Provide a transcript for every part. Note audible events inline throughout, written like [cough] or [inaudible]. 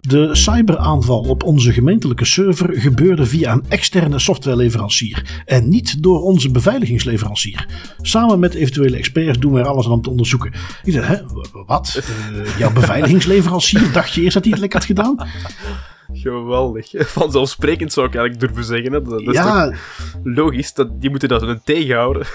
De cyberaanval op onze gemeentelijke server gebeurde via een externe softwareleverancier en niet door onze beveiligingsleverancier. Samen met eventuele experts doen we er alles aan om te onderzoeken. Ik zei, hè, wat? Uh, jouw beveiligingsleverancier? Dacht je eerst dat hij het lekker had gedaan? Geweldig. [laughs] Vanzelfsprekend zou ik eigenlijk durven zeggen. Hè. Dat, is ja. logisch. Dat, die moeten dat een tegenhouden.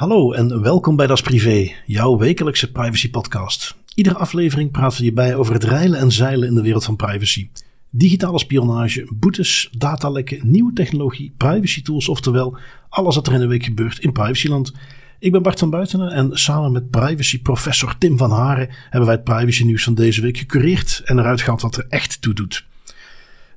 Hallo en welkom bij Das Privé, jouw wekelijkse privacy podcast. Iedere aflevering praten we hierbij over het reilen en zeilen in de wereld van privacy. Digitale spionage, boetes, datalekken, nieuwe technologie, privacy tools, oftewel alles wat er in de week gebeurt in privacyland. Ik ben Bart van Buitenen en samen met privacy professor Tim van Haren hebben wij het privacy nieuws van deze week gecureerd en eruit gehaald wat er echt toe doet.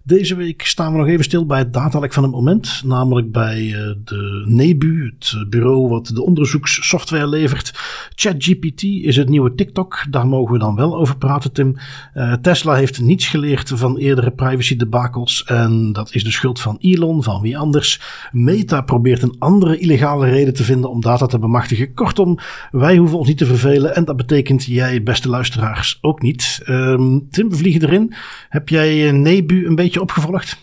Deze week staan we nog even stil bij het datalek van het moment. Namelijk bij uh, de NEBU, het bureau wat de onderzoekssoftware levert. ChatGPT is het nieuwe TikTok. Daar mogen we dan wel over praten, Tim. Uh, Tesla heeft niets geleerd van eerdere privacy debakels. En dat is de schuld van Elon, van wie anders. Meta probeert een andere illegale reden te vinden om data te bemachtigen. Kortom, wij hoeven ons niet te vervelen. En dat betekent jij, beste luisteraars, ook niet. Um, Tim, we vliegen erin. Heb jij NEBU een beetje opgevolgd?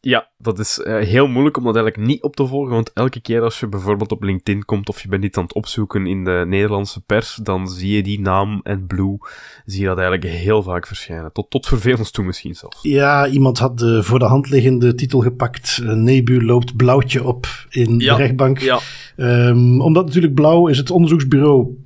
Ja, dat is uh, heel moeilijk om dat eigenlijk niet op te volgen, want elke keer als je bijvoorbeeld op LinkedIn komt of je bent iets aan het opzoeken in de Nederlandse pers, dan zie je die naam en Blue, zie je dat eigenlijk heel vaak verschijnen. Tot, tot vervelens toe misschien zelfs. Ja, iemand had de voor de hand liggende titel gepakt, uh, Nebu loopt blauwtje op in de rechtbank. Ja. Um, omdat natuurlijk Blauw is het onderzoeksbureau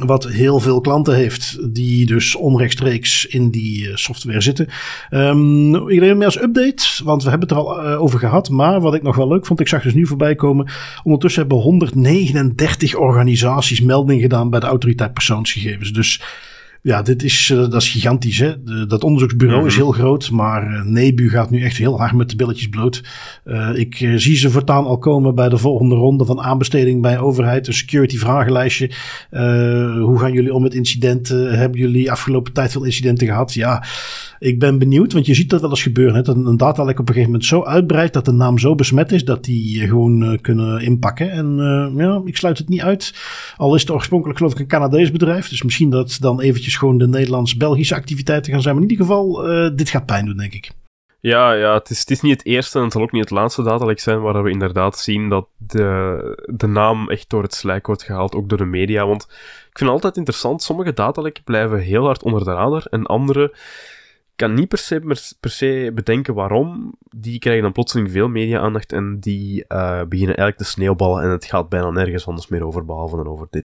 wat heel veel klanten heeft, die dus onrechtstreeks in die eh, software zitten. Um, ik neem als update, want we hebben het er al uh, over gehad. Maar wat ik nog wel leuk vond, ik zag dus nu voorbij komen. Ondertussen hebben 139 organisaties melding gedaan bij de autoriteit persoonsgegevens. Dus ja, dit is, uh, dat is gigantisch. Hè? De, dat onderzoeksbureau is mhm. heel groot, maar uh, Nebu gaat nu echt heel hard met de billetjes bloot. Uh, ik zie ze voortaan al komen bij de volgende ronde van aanbesteding bij overheid. Een security vragenlijstje. hoe gaan jullie om met incidenten? Hebben jullie afgelopen tijd veel incidenten gehad? Ja, ik ben benieuwd, want je ziet dat wel eens gebeuren. Hè? Dat een datalek op een gegeven moment zo uitbreidt dat de naam zo besmet is dat die gewoon kunnen inpakken. En ja, ik sluit het niet uit. Al is het oorspronkelijk geloof ik een Canadees bedrijf. Dus misschien dat dan eventjes gewoon de Nederlands-Belgische activiteiten gaan zijn. Maar in ieder geval, uh, dit gaat pijn doen, denk ik. Ja, ja het, is, het is niet het eerste en het zal ook niet het laatste datalek zijn waar we inderdaad zien dat de, de naam echt door het slijk wordt gehaald, ook door de media. Want ik vind het altijd interessant, sommige datalekken blijven heel hard onder de radar en andere kan niet per se, per se bedenken waarom. Die krijgen dan plotseling veel media-aandacht en die uh, beginnen eigenlijk te sneeuwballen en het gaat bijna nergens anders meer over, behalve dan over dit.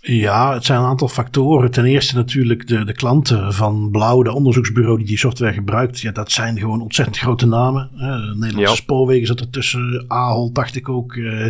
Ja, het zijn een aantal factoren. Ten eerste natuurlijk de, de klanten van Blauw, de onderzoeksbureau die die software gebruikt. Ja, dat zijn gewoon ontzettend grote namen. Uh, Nederlandse ja. spoorwegen zat er tussen, Ahol dacht ik ook. Uh,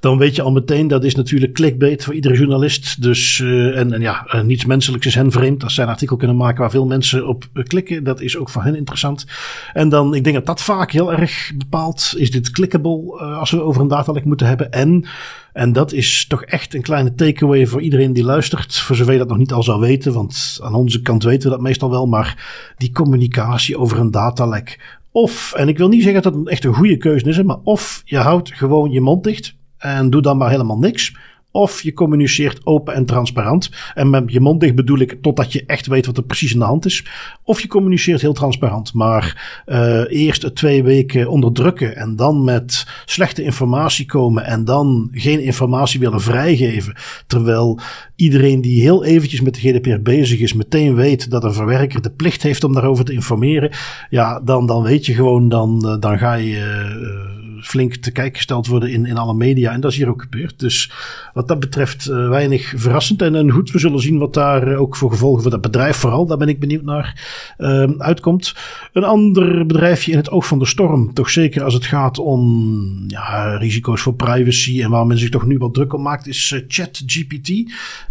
dan weet je al meteen, dat is natuurlijk clickbait voor iedere journalist. Dus, uh, en, en ja, niets menselijks is hen vreemd. Als zij een artikel kunnen maken waar veel mensen op klikken, dat is ook voor hen interessant. En dan, ik denk dat dat vaak heel erg bepaalt. Is dit clickable als we over een datalek moeten hebben? En en dat is toch echt een kleine takeaway voor iedereen die luistert. Voor zover je dat nog niet al zou weten, want aan onze kant weten we dat meestal wel. Maar die communicatie over een datalek. Of, en ik wil niet zeggen dat het echt een goede keuze is, maar of je houdt gewoon je mond dicht en doe dan maar helemaal niks. Of je communiceert open en transparant. En met je mond dicht bedoel ik totdat je echt weet wat er precies in de hand is. Of je communiceert heel transparant. Maar uh, eerst twee weken onderdrukken en dan met slechte informatie komen en dan geen informatie willen vrijgeven. Terwijl iedereen die heel eventjes met de GDPR bezig is, meteen weet dat een verwerker de plicht heeft om daarover te informeren. Ja, dan, dan weet je gewoon, dan, eh, dan ga je. Uh, flink te kijken gesteld worden in, in alle media. En dat is hier ook gebeurd. Dus wat dat betreft uh, weinig verrassend. En, en goed, we zullen zien wat daar uh, ook voor gevolgen voor dat bedrijf vooral, daar ben ik benieuwd naar, uh, uitkomt. Een ander bedrijfje in het oog van de storm. Toch zeker als het gaat om ja, risico's voor privacy en waar men zich toch nu wat druk om maakt, is ChatGPT.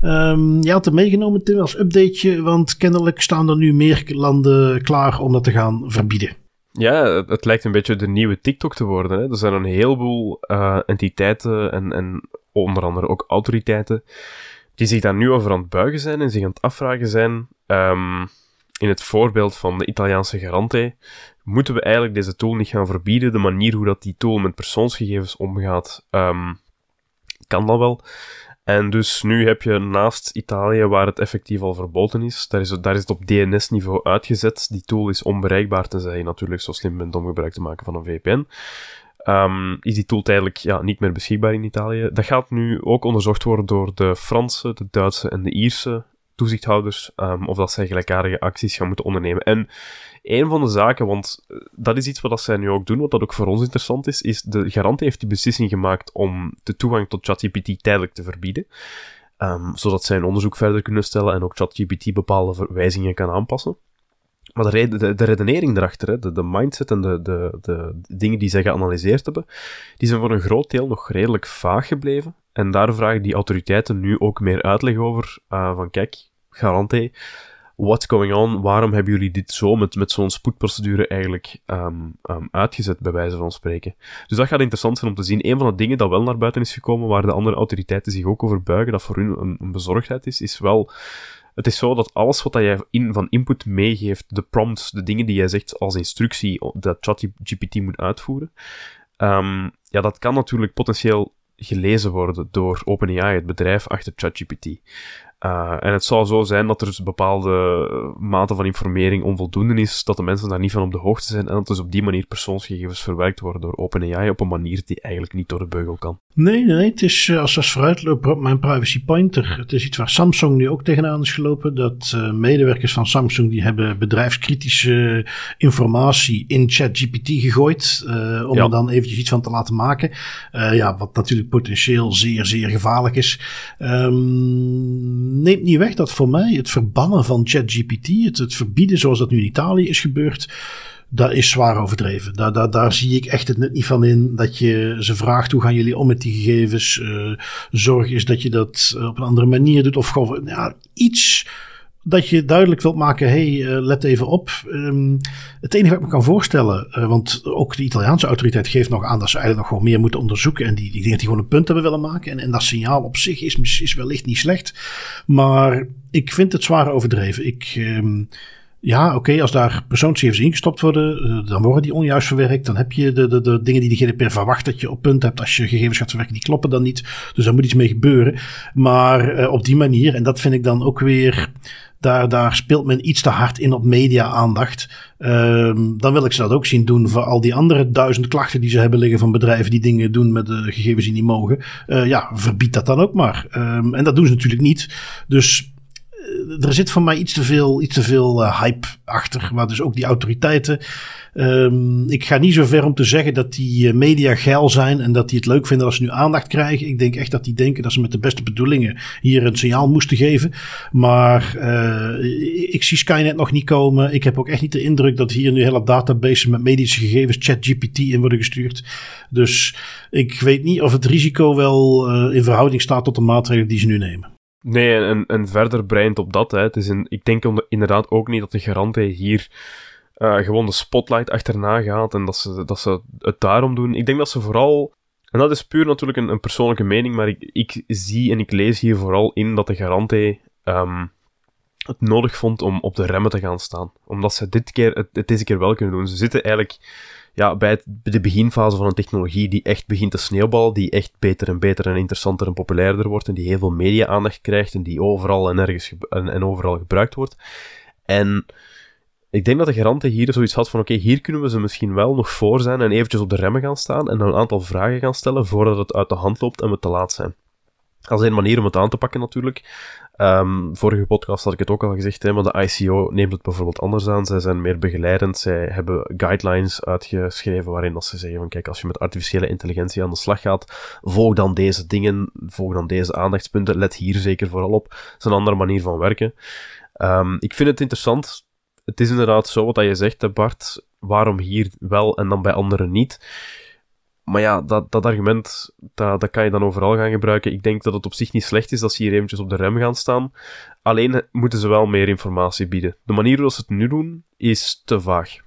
Um, je had hem meegenomen, Tim, als updateje. Want kennelijk staan er nu meer landen klaar om dat te gaan verbieden. Ja, het, lijkt een beetje de nieuwe TikTok te worden. Hè? Er zijn een heleboel uh, entiteiten en, en onder andere ook autoriteiten die zich daar nu over aan het buigen zijn en zich aan het afvragen zijn. Um, in het voorbeeld van de Italiaanse garante moeten we eigenlijk deze tool niet gaan verbieden. De manier hoe dat die tool met persoonsgegevens omgaat, um, kan dat wel. En dus nu heb je naast Italië, waar het effectief al verboden is, daar is het, daar is het op DNS-niveau uitgezet. Die tool is onbereikbaar, tenzij je natuurlijk zo slim bent om gebruik te maken van een VPN. Um, is die tool tijdelijk ja, niet meer beschikbaar in Italië. Dat gaat nu ook onderzocht worden door de Franse, de Duitse en de Ierse toezichthouders, um, of dat zij gelijkaardige acties gaan moeten ondernemen. En een van de zaken, want eh, dat is iets wat zij nu ook doen, wat dat ook voor ons interessant is, is de garant heeft die beslissing gemaakt om de toegang tot ChatGPT tijdelijk te verbieden. Um, zodat zij een onderzoek verder kunnen stellen en ook ChatGPT bepaalde verwijzingen kan aanpassen. Maar de, de, de redenering erachter, hè, de, mindset en de, de, dingen die zij geanalyseerd hebben, die zijn voor een groot deel nog redelijk vaag gebleven. En daar vragen die autoriteiten nu ook meer uitleg over. Uh, van kijk, garantie, what's going on? Waarom hebben jullie dit zo met, met zo'n spoedprocedure eigenlijk um, um, uitgezet, bij wijze van spreken? Dus dat gaat interessant zijn om te zien. Een van de dingen dat wel naar buiten is gekomen, waar de andere autoriteiten zich ook over buigen, dat voor hun een, een bezorgdheid is, is wel... Het is zo dat alles wat jij in, van input meegeeft, de prompts, de dingen die jij zegt als instructie dat ChatGPT moet uitvoeren, um, ja, dat kan natuurlijk potentieel gelezen worden door OpenAI, het bedrijf achter ChatGPT. Uh, en het zou zo zijn dat er dus bepaalde mate van informering onvoldoende is, dat de mensen daar niet van op de hoogte zijn en dat dus op die manier persoonsgegevens verwerkt worden door OpenAI op een manier die eigenlijk niet door de beugel kan. Nee, nee, het is uh, als, als vooruitloper op mijn privacy pointer. Het is iets waar Samsung nu ook tegenaan is gelopen. Dat uh, medewerkers van Samsung die hebben bedrijfskritische informatie in ChatGPT gegooid. om ja. er dan eventjes iets van te laten maken. ja, wat natuurlijk potentieel zeer, zeer gevaarlijk is. Um, neemt niet weg dat voor mij het verbannen van ChatGPT, het, het verbieden zoals dat nu in Italië is gebeurd, dat is zwaar overdreven. Daar, daar, daar zie ik echt het net niet van in dat je ze vraagt hoe gaan jullie om met die gegevens. Uh, zorg is dat je dat op een andere manier doet. Of gewoon ja, iets dat je duidelijk wilt maken, hey, uh, let even op. Um, het enige wat ik me kan voorstellen, want ook de Italiaanse autoriteit geeft nog aan dat ze eigenlijk nog gewoon meer moeten onderzoeken. En die, die dingen die gewoon een punt hebben willen maken. En, en dat signaal op zich is, is wellicht niet slecht. Maar ik vind het zwaar overdreven. Ik... Um, ja, oké, als daar persoonsgegevens ingestopt worden, uh, dan worden die onjuist verwerkt. Dan heb je de, de, de dingen die de GDPR verwacht dat je op punt hebt. Als je gegevens gaat verwerken, die kloppen dan niet. Dus daar moet iets mee gebeuren. Maar uh, op die manier, en dat vind ik dan ook weer daar, daar speelt men iets te hard in op media-aandacht. Um, dan wil ik ze dat ook zien doen voor al die andere duizend klachten die ze hebben liggen van bedrijven die dingen doen met de gegevens die niet mogen. Uh, ja, verbied dat dan ook maar. Um, en dat doen ze natuurlijk niet. Dus er zit voor mij iets te veel, iets te veel uh, hype achter. Waar dus ook die autoriteiten Um, ik ga niet zo ver om te zeggen dat die eh, media geil zijn en dat die het leuk vinden als ze nu aandacht krijgen. Ik denk echt dat die denken dat ze met de beste bedoelingen hier een signaal moesten geven. Maar ik zie Skynet nog niet komen. Ik heb ook echt niet de indruk dat hier nu hele databases met medische gegevens, ChatGPT in worden gestuurd. Dus ik weet niet of het risico wel in verhouding staat tot de maatregelen die ze nu nemen. Nee, en, en verder breind op dat. Hè. Het is een, ik denk inderdaad ook niet dat de garantie hier uh, gewoon de spotlight achterna gaat en dat ze, dat ze het daarom doen. Ik denk dat ze vooral, en dat is puur natuurlijk een, een persoonlijke mening, maar ik, ik zie en ik lees hier vooral in dat de garante um, het nodig vond om op de remmen te gaan staan. Omdat ze dit keer, het deze keer wel kunnen doen. Ze zitten eigenlijk ja, bij, de beginfase van een technologie die echt begint te sneeuwballen, die echt beter en beter en interessanter en populairder wordt en die heel veel media-aandacht krijgt en die overal en ergens en, overal gebruikt wordt. En ik denk dat de garante hier zoiets had van, oké, hier kunnen we ze misschien wel nog voor zijn en eventjes op de remmen gaan staan en een aantal vragen gaan stellen voordat het uit de hand loopt en we te laat zijn. Dat is een manier om het aan te pakken natuurlijk. Um, vorige podcast had ik het ook al gezegd, hè, maar de ICO neemt het bijvoorbeeld anders aan. Zij zijn meer begeleidend. Zij hebben guidelines uitgeschreven waarin dat ze zeggen van kijk, als je met artificiële intelligentie aan de slag gaat, volg dan deze dingen, volg dan deze aandachtspunten, let hier zeker vooral op. Dat is een andere manier van werken. Um, ik vind het interessant het is inderdaad zo wat je zegt, Bart. Waarom hier wel en dan bij anderen niet? Maar ja, dat, dat argument, dat, dat kan je dan overal gaan gebruiken. Ik denk dat het op zich niet slecht is dat ze hier eventjes op de rem gaan staan. Alleen moeten ze wel meer informatie bieden. De manier waarop ze het nu doen, is te vaag.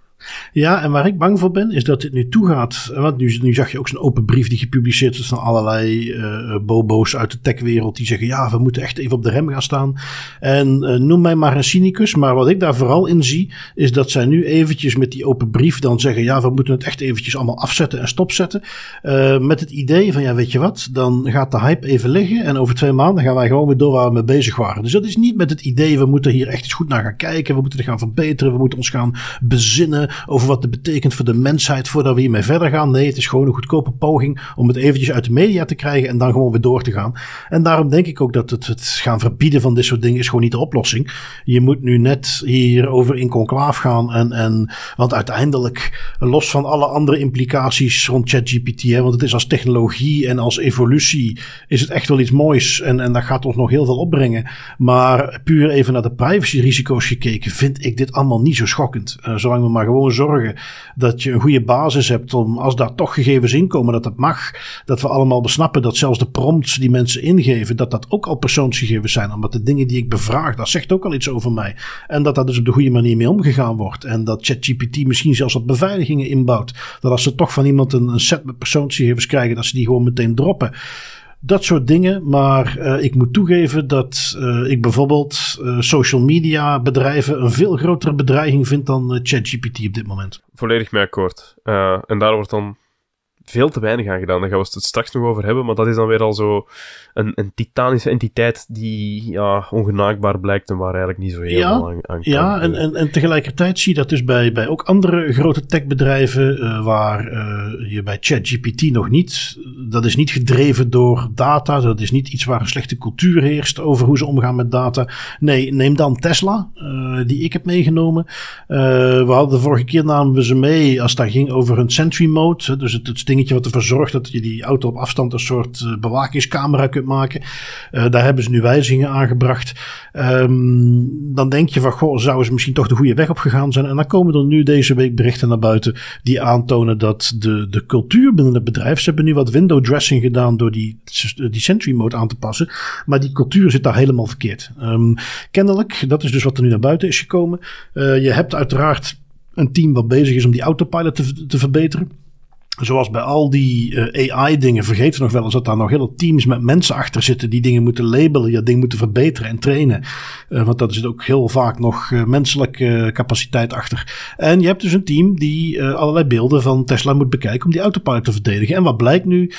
Ja, en waar ik bang voor ben, is dat dit nu toegaat. Want nu, nu zag je ook zo'n open brief die gepubliceerd is van allerlei uh, bobo's uit de techwereld. Die zeggen: ja, we moeten echt even op de rem gaan staan. En uh, noem mij maar een cynicus. Maar wat ik daar vooral in zie, is dat zij nu eventjes met die open brief dan zeggen: ja, we moeten het echt eventjes allemaal afzetten en stopzetten. Uh, met het idee van: ja, weet je wat, dan gaat de hype even liggen. En over twee maanden gaan wij gewoon weer door waar we mee bezig waren. Dus dat is niet met het idee: we moeten hier echt eens goed naar gaan kijken. We moeten het gaan verbeteren. We moeten ons gaan bezinnen over wat het betekent voor de mensheid voordat we hiermee verder gaan. Nee, het is gewoon een goedkope poging om het eventjes uit de media te krijgen en dan gewoon weer door te gaan. En daarom denk ik ook dat het, het gaan verbieden van dit soort dingen is gewoon niet de oplossing. Je moet nu net hierover in conclaaf gaan en, en want uiteindelijk, los van alle andere implicaties rond ChatGPT, want het is als technologie en als evolutie, is het echt wel iets moois en, en dat gaat ons nog heel veel opbrengen. Maar puur even naar de privacyrisico's gekeken, vind ik dit allemaal niet zo schokkend. Uh, zolang we maar gewoon zorgen dat je een goede basis hebt om, als daar toch gegevens in komen, dat dat mag. Dat we allemaal besnappen dat zelfs de prompts die mensen ingeven, dat dat ook al persoonsgegevens zijn. Omdat de dingen die ik bevraag, dat zegt ook al iets over mij. En dat daar dus op de goede manier mee omgegaan wordt. En dat ChatGPT misschien zelfs wat beveiligingen inbouwt. Dat als ze toch van iemand een set met persoonsgegevens krijgen, dat ze die gewoon meteen droppen dat soort dingen. Maar uh, ik moet toegeven dat uh, ik bijvoorbeeld uh, social media bedrijven een veel grotere bedreiging vind dan ChatGPT op dit moment. Volledig mee akkoord. en daar wordt dan veel te weinig aan gedaan. Daar gaan we het straks nog over hebben. Maar dat is dan weer al zo een, een titanische entiteit die ja, ongenaakbaar blijkt en waar eigenlijk niet zo heel ja, veel aan, aan kan. Ja, en, en, en tegelijkertijd zie je dat dus bij, bij ook andere grote techbedrijven uh, waar uh, je bij ChatGPT nog niet. Dat is niet gedreven door data. Dat is niet iets waar een slechte cultuur heerst over hoe ze omgaan met data. Nee, neem dan Tesla, uh, die ik heb meegenomen. we hadden de vorige keer namen we ze mee als het ging over hun Sentry Mode. Dus het, het dingetje wat ervoor zorgt dat je die auto op afstand een soort bewakingscamera kunt maken. Uh, daar hebben ze nu wijzigingen aangebracht. Um, dan denk je van, goh, zouden ze misschien toch de goede weg op gegaan zijn? En dan komen er nu deze week berichten naar buiten die aantonen dat de, de cultuur binnen het bedrijf, ze hebben nu wat window dressing gedaan door die, die Sentry mode aan te passen. Maar die cultuur zit daar helemaal verkeerd. Um, kennelijk, dat is dus wat er nu naar buiten is gekomen. Uh, je hebt uiteraard een team wat bezig is om die autopilot te, te verbeteren zoals bij al die eh, AI-dingen, vergeten we nog wel eens dat daar nog hele teams met mensen achter zitten die dingen moeten labelen, ja, dingen moeten verbeteren en trainen. Uh, want dat is ook heel vaak nog uh, menselijke capaciteit achter. En je hebt dus een team die allerlei beelden van Tesla moet bekijken om die autopilot te verdedigen. En wat blijkt nu?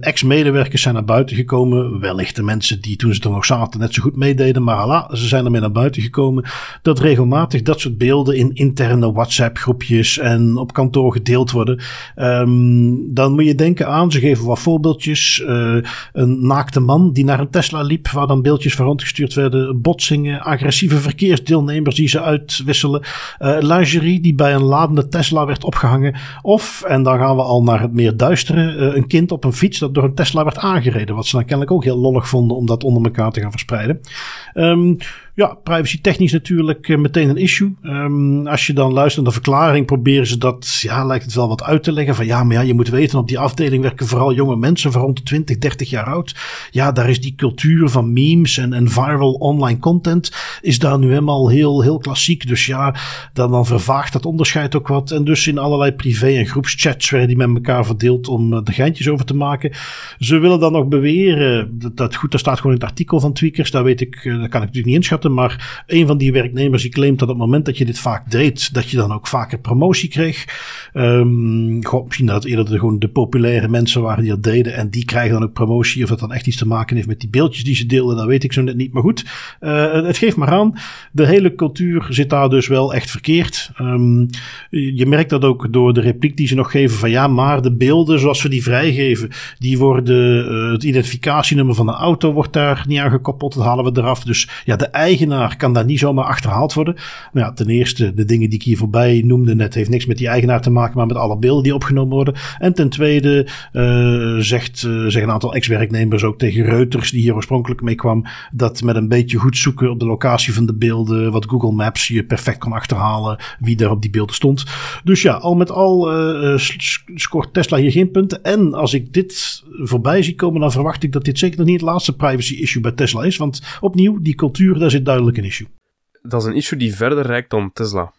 Ex-medewerkers zijn naar buiten gekomen. Wellicht de mensen die toen ze er nog zaten net zo goed meededen, maar hala, ze zijn ermee naar buiten gekomen. Dat regelmatig dat soort beelden in interne WhatsApp-groepjes en op kantoor gedeeld worden. Um, dan moet je denken aan, ze geven wat voorbeeldjes. Uh, een naakte man die naar een Tesla liep, waar dan beeldjes van rondgestuurd werden. Botsingen, agressieve verkeersdeelnemers die ze uitwisselen. Uh, lingerie die bij een ladende Tesla werd opgehangen. Of, en dan gaan we al naar het meer duistere, uh, een kind op een fiets dat door een Tesla werd aangereden. Wat ze dan kennelijk ook heel lollig vonden om dat onder elkaar te gaan verspreiden. Um, ja, privacy technisch natuurlijk uh, meteen een issue. Um, als je dan luistert naar de verklaring, proberen ze dat, ja, lijkt het wel wat uit te leggen. Van ja, maar ja, je moet weten, op die afdeling werken vooral jonge mensen van rond de 20, 30 jaar oud. Ja, daar is die cultuur van memes en, en viral online content, is daar nu helemaal heel, heel klassiek. Dus ja, dan, dan vervaagt dat onderscheid ook wat. En dus in allerlei privé- en groepschats werden die met elkaar verdeeld om uh, de geintjes over te maken. Ze willen dan nog beweren, dat, dat goed, daar staat gewoon in het artikel van Tweakers, daar weet ik, uh, dat kan ik natuurlijk niet inschatten maar een van die werknemers die claimt dat op het moment dat je dit vaak deed, dat je dan ook vaker promotie kreeg. Um, misschien dat het eerder de, gewoon de populaire mensen waren die dat deden en die krijgen dan ook promotie. Of dat dan echt iets te maken heeft met die beeldjes die ze deelden, dat weet ik zo net niet. Maar goed, uh, het geeft maar aan. De hele cultuur zit daar dus wel echt verkeerd. Um, je merkt dat ook door de repliek die ze nog geven van ja, maar de beelden zoals we die vrijgeven, die worden, uh, het identificatienummer van de auto wordt daar niet aan gekoppeld, dat halen we eraf. Dus ja, de eigenaar kan daar niet zomaar achterhaald worden. Nou ja, ten eerste, de dingen die ik hier voorbij noemde net, heeft niks met die eigenaar te maken, maar met alle beelden die opgenomen worden. En ten tweede uh, zegt, uh, zeggen een aantal ex-werknemers ook tegen Reuters, die hier oorspronkelijk mee kwam, dat met een beetje goed zoeken op de locatie van de beelden, wat Google Maps je perfect kan achterhalen wie daar op die beelden stond. Dus ja, al met al uh, scoort Tesla hier geen punten. En als ik dit voorbij zie komen, dan verwacht ik dat dit zeker nog niet het laatste privacy issue bij Tesla is. Want opnieuw, die cultuur, daar zit duidelijk een issue. Dat is een issue die verder reikt dan Tesla.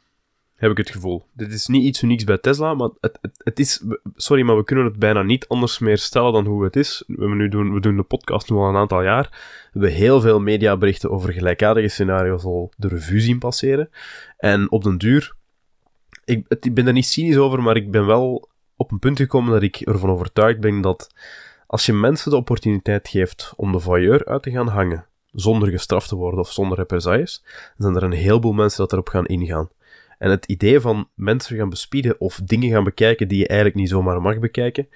heb ik het gevoel. Dit is niet iets unieks bij Tesla, maar het, het, is... Sorry, maar we kunnen het bijna niet anders meer stellen dan hoe het is. We, nu doen, we doen de podcast nu al een aantal jaar. We hebben heel veel mediaberichten over gelijkaardige scenario's al de revue zien passeren. En op den duur... Ik, ik ben er niet cynisch over, maar ik ben wel op een punt gekomen dat ik ervan overtuigd ben dat als je mensen de opportuniteit geeft om de voyeur uit te gaan hangen, zonder gestraft te worden of zonder represailles, zijn er een heleboel mensen dat erop gaan ingaan. En het idee van mensen gaan bespieden of dingen gaan bekijken die je eigenlijk niet zomaar mag bekijken,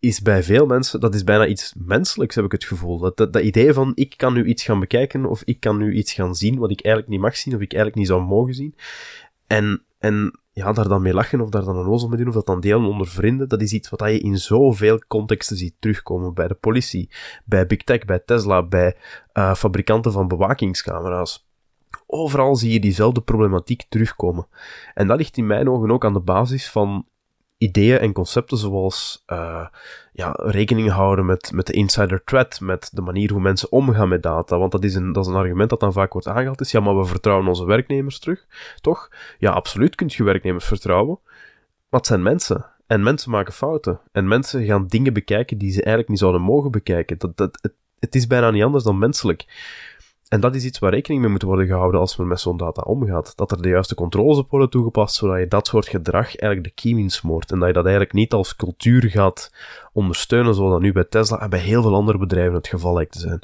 is bij veel mensen, dat is bijna iets menselijks, heb ik het gevoel. Dat, dat, dat, idee van, ik kan nu iets gaan bekijken, of ik kan nu iets gaan zien wat ik eigenlijk niet mag zien, of ik eigenlijk niet zou mogen zien. En, en ja, daar dan mee lachen, of daar dan een ozel mee doen, of dat dan delen onder vrienden, dat is iets wat je in zoveel contexten ziet terugkomen. Bij de politie, bij Big Tech, bij Tesla, bij uh, fabrikanten van bewakingscamera's. Overal zie je diezelfde problematiek terugkomen. En dat ligt in mijn ogen ook aan de basis van ideeën en concepten zoals uh, ja, rekening houden met, met de insider threat, met de manier hoe mensen omgaan met data. Want dat is, een, dat is een argument dat dan vaak wordt aangehaald. Is ja, maar we vertrouwen onze werknemers terug, toch? Ja, absoluut kun je werknemers vertrouwen. Wat zijn mensen? En mensen maken fouten. En mensen gaan dingen bekijken die ze eigenlijk niet zouden mogen bekijken. Dat, dat, het, het is bijna niet anders dan menselijk. En dat is iets waar rekening mee moet worden gehouden als men met zo'n data omgaat. Dat er de juiste controles op worden toegepast, zodat je dat soort gedrag eigenlijk de kiem insmoort. En dat je dat eigenlijk niet als cultuur gaat ondersteunen, zoals dat nu bij Tesla en bij heel veel andere bedrijven het geval lijkt te zijn.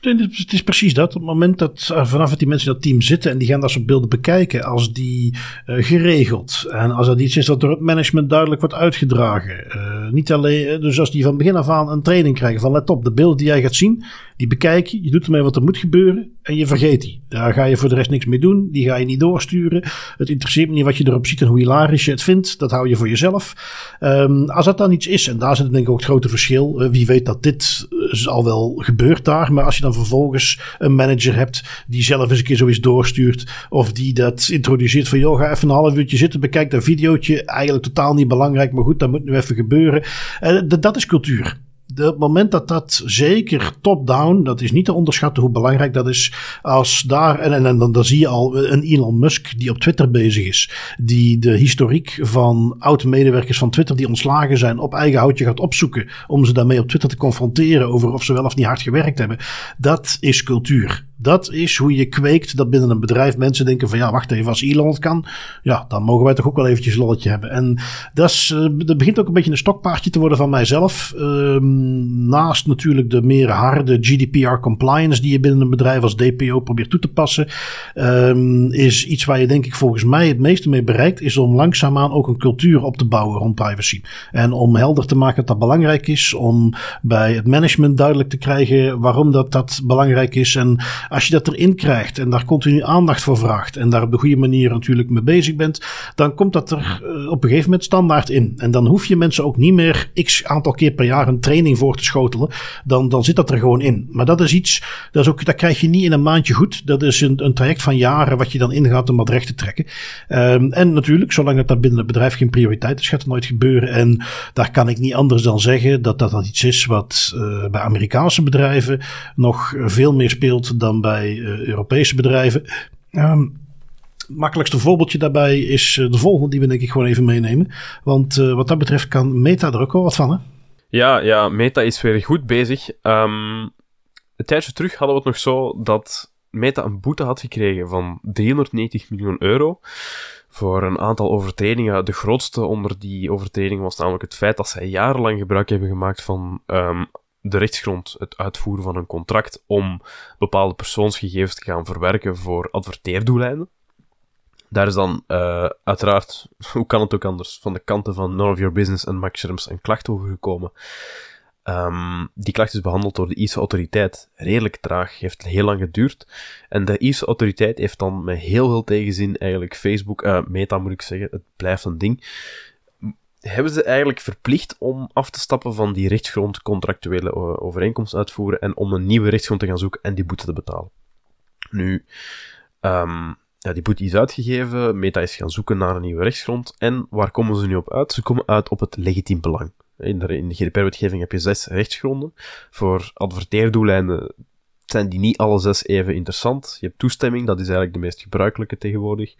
Het is precies dat. Op het moment dat uh, vanaf het die mensen in dat team zitten en die gaan dat soort beelden bekijken, als die uh, geregeld en als dat iets is dat door het management duidelijk wordt uitgedragen. Uh, niet alleen, dus als die van begin af aan een training krijgen van let op, de beelden die jij gaat zien, die bekijk je, je doet ermee wat er moet gebeuren en je vergeet die. Daar ga je voor de rest niks mee doen, die ga je niet doorsturen. Het interesseert me niet wat je erop ziet en hoe hilarisch je het vindt, dat hou je voor jezelf. Um, als dat dan iets is, en daar zit denk ik ook het grote verschil, wie weet dat dit al wel gebeurt daar, maar als je dan vervolgens een manager hebt die zelf eens een keer zoiets doorstuurt. Of die dat introduceert van, joh, ga even een half uurtje zitten, bekijk dat videootje. Eigenlijk totaal niet belangrijk, maar goed, dat moet nu even gebeuren. Uh, dat is cultuur het moment dat dat zeker top-down, dat is niet te onderschatten hoe belangrijk dat is. Als daar, en, en, en dan, dan zie je al een Elon Musk die op Twitter bezig is. Die de historiek van oud-medewerkers van Twitter die ontslagen zijn op eigen houtje gaat opzoeken. Om ze daarmee op Twitter te confronteren over of ze wel of niet hard gewerkt hebben. Dat is cultuur. Dat is hoe je kweekt dat binnen een bedrijf mensen denken van ja, wacht even, als Elon het kan, ja, dan mogen wij toch ook wel eventjes een lolletje hebben. En dat, is, dat begint ook een beetje een stokpaardje te worden van mijzelf. Um, naast natuurlijk de meer harde GDPR compliance die je binnen een bedrijf als DPO probeert toe te passen, um, is iets waar je denk ik volgens mij het meeste mee bereikt, is om langzaamaan ook een cultuur op te bouwen rond privacy. En om helder te maken dat dat belangrijk is, om bij het management duidelijk te krijgen waarom dat, dat belangrijk is en als je dat erin krijgt en daar continu aandacht voor vraagt en daar op de goede manier natuurlijk mee bezig bent, dan komt dat er uh, op een gegeven moment standaard in. En dan hoef je mensen ook niet meer x aantal keer per jaar een training voor te schotelen. Dan, dan zit dat er gewoon in. Maar dat is iets, dat, is ook, dat krijg je niet in een maandje goed. Dat is een, een traject van jaren wat je dan ingaat om wat recht te trekken. Um, en natuurlijk, zolang dat, dat binnen het bedrijf geen prioriteit is, gaat het nooit gebeuren. En daar kan ik niet anders dan zeggen dat dat, dat iets is wat uh, bij Amerikaanse bedrijven nog veel meer speelt dan bij uh, Europese bedrijven. Um, makkelijkste voorbeeldje daarbij is uh, de volgende die we denk ik gewoon even meenemen. Want uh, wat dat betreft kan Meta er ook wel wat van, hè? Ja, ja Meta is weer goed bezig. Um, een tijdje terug hadden we het nog zo dat Meta een boete had gekregen van 390 miljoen euro voor een aantal overtredingen. De grootste onder die overtredingen was namelijk het feit dat zij jarenlang gebruik hebben gemaakt van um, de rechtsgrond het uitvoeren van een contract om bepaalde persoonsgegevens te gaan verwerken voor adverteerdoeleinden. Daar is dan uh, uiteraard, [laughs] hoe kan het ook anders, van de kanten van None of Your Business en Max Scherms een klacht over gekomen. Um, die klacht is behandeld door de Ierse autoriteit. Redelijk traag, heeft heel lang geduurd. En de Ierse autoriteit heeft dan met heel veel tegenzin eigenlijk Facebook, uh, Meta moet ik zeggen, het blijft een ding, hebben ze eigenlijk verplicht om af te stappen van die rechtsgrond contractuele overeenkomst uitvoeren en om een nieuwe rechtsgrond te gaan zoeken en die boete te betalen. Nu, um, ja, die boete is uitgegeven, Meta is gaan zoeken naar een nieuwe rechtsgrond en waar komen ze nu op uit? Ze komen uit op het legitiem belang. In de, in de GDPR-wetgeving heb je zes rechtsgronden. Voor adverteerdoeleinden zijn die niet alle zes even interessant. Je hebt toestemming, dat is eigenlijk de meest gebruikelijke tegenwoordig.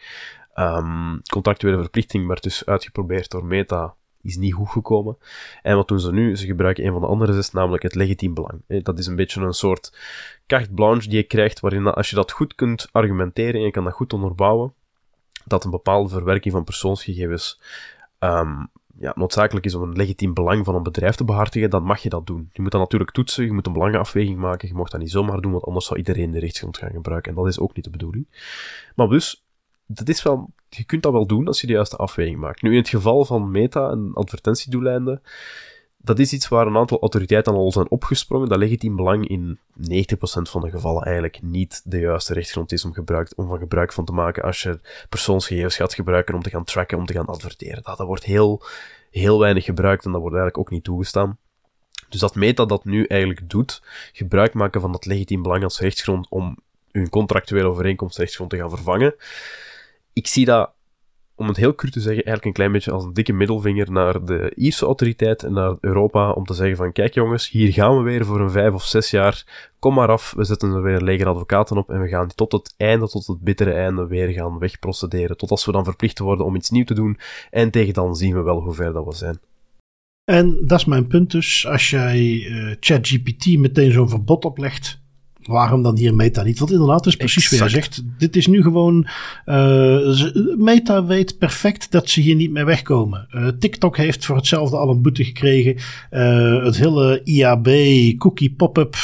Um, contractuele verplichting werd dus uitgeprobeerd door Meta is niet goed gekomen. En wat doen ze nu? Ze gebruiken een van de andere zes, namelijk het legitiem belang. Dat is een beetje een soort carte blanche die je krijgt, waarin als je dat goed kunt argumenteren en je kan dat goed onderbouwen, dat een bepaalde verwerking van persoonsgegevens um, ja, noodzakelijk is om een legitiem belang van een bedrijf te behartigen, dan mag je dat doen. Je moet dat natuurlijk toetsen, je moet een belangenafweging maken, je mag dat niet zomaar doen, want anders zou iedereen de rechtsgrond gaan gebruiken. En dat is ook niet de bedoeling. Maar dus, dat is wel, je kunt dat wel doen als je de juiste afweging maakt. Nu, in het geval van meta en advertentiedoeleinden, dat is iets waar een aantal autoriteiten al zijn opgesprongen, dat legitiem belang in 90% van de gevallen eigenlijk niet de juiste rechtsgrond is om, gebruik, om van gebruik van te maken als je persoonsgegevens gaat gebruiken om te gaan tracken, om te gaan adverteren. Dat, dat wordt heel, heel weinig gebruikt en dat wordt eigenlijk ook niet toegestaan. Dus dat Meta dat nu eigenlijk doet, gebruik maken van dat legitiem belang als rechtsgrond om hun contractuele overeenkomst rechtsgrond te gaan vervangen, ik zie dat, om het heel cru te zeggen, eigenlijk een klein beetje als een dikke middelvinger naar de Ierse autoriteit en naar Europa om te zeggen van kijk jongens, hier gaan we weer voor een vijf of zes jaar, kom maar af, we zetten er weer leger advocaten op en we gaan tot het einde, tot het bittere einde weer gaan wegprocederen, tot als we dan verplicht worden om iets nieuws te doen. En tegen dan zien we wel hoe ver dat we zijn. En dat is mijn punt dus, als jij uh, ChatGPT meteen zo'n verbod oplegt, waarom dan hier Meta niet? Want inderdaad, het is precies wat je zegt. Dit is nu gewoon. Uh, Meta weet perfect dat ze hier niet mee wegkomen. Uh, TikTok heeft voor hetzelfde al een boete gekregen. Uh, het hele IAB cookie pop-up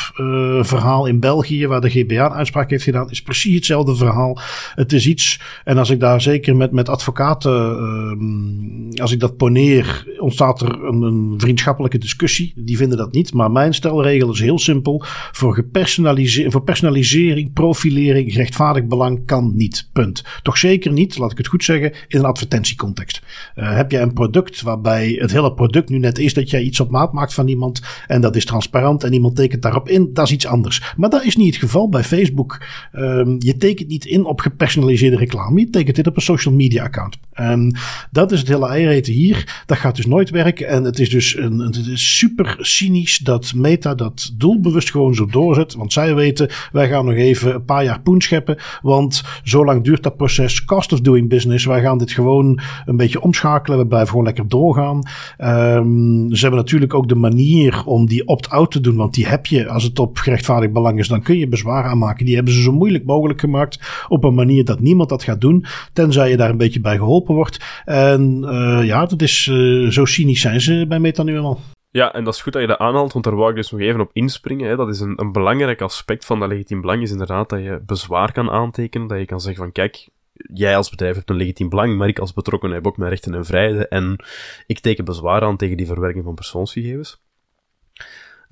verhaal in België, waar de GBA een uitspraak heeft gedaan, is precies hetzelfde verhaal. Het is iets. En als ik daar zeker met, met advocaten, ehm, als ik dat poneer, ontstaat er een, een vriendschappelijke discussie. Die vinden dat niet. Maar mijn stelregel is heel simpel. Voor gepersonaliseerd voor personalisering, profilering, rechtvaardig belang kan niet. Punt. Toch zeker niet, laat ik het goed zeggen, in een advertentiecontext. Uh, heb jij een product waarbij het hele product nu net is dat jij iets op maat maakt van iemand en dat is transparant en iemand tekent daarop in, dat is iets anders. Maar dat is niet het geval bij Facebook. Um, je tekent niet in op gepersonaliseerde reclame, je tekent dit op een social media account. Um, dat is het hele eiereten hier. Dat gaat dus nooit werken en het is dus een, het is super cynisch dat Meta dat doelbewust gewoon zo doorzet, want zij weten wij gaan nog even een paar jaar poen scheppen. Want zo lang duurt dat proces. Cost of doing business. Wij gaan dit gewoon een beetje omschakelen. We blijven gewoon lekker doorgaan. Um, ze hebben natuurlijk ook de manier om die opt-out te doen. Want die heb je als het op gerechtvaardigd belang is. Dan kun je bezwaar aanmaken. Die hebben ze zo moeilijk mogelijk gemaakt. Op een manier dat niemand dat gaat doen. Tenzij je daar een beetje bij geholpen wordt. En uh, ja, dat is uh, zo cynisch zijn ze bij Meta nu eenmaal. Ja, en dat is goed dat je dat aanhaalt, want daar wou ik dus nog even op inspringen. Hè. Dat is een, een belangrijk aspect van dat legitiem belang, is inderdaad dat je bezwaar kan aantekenen. Dat je kan zeggen van, kijk, jij als bedrijf hebt een legitiem belang, maar ik als betrokkenen heb ook mijn rechten en vrijheden. En ik teken bezwaar aan tegen die verwerking van persoonsgegevens.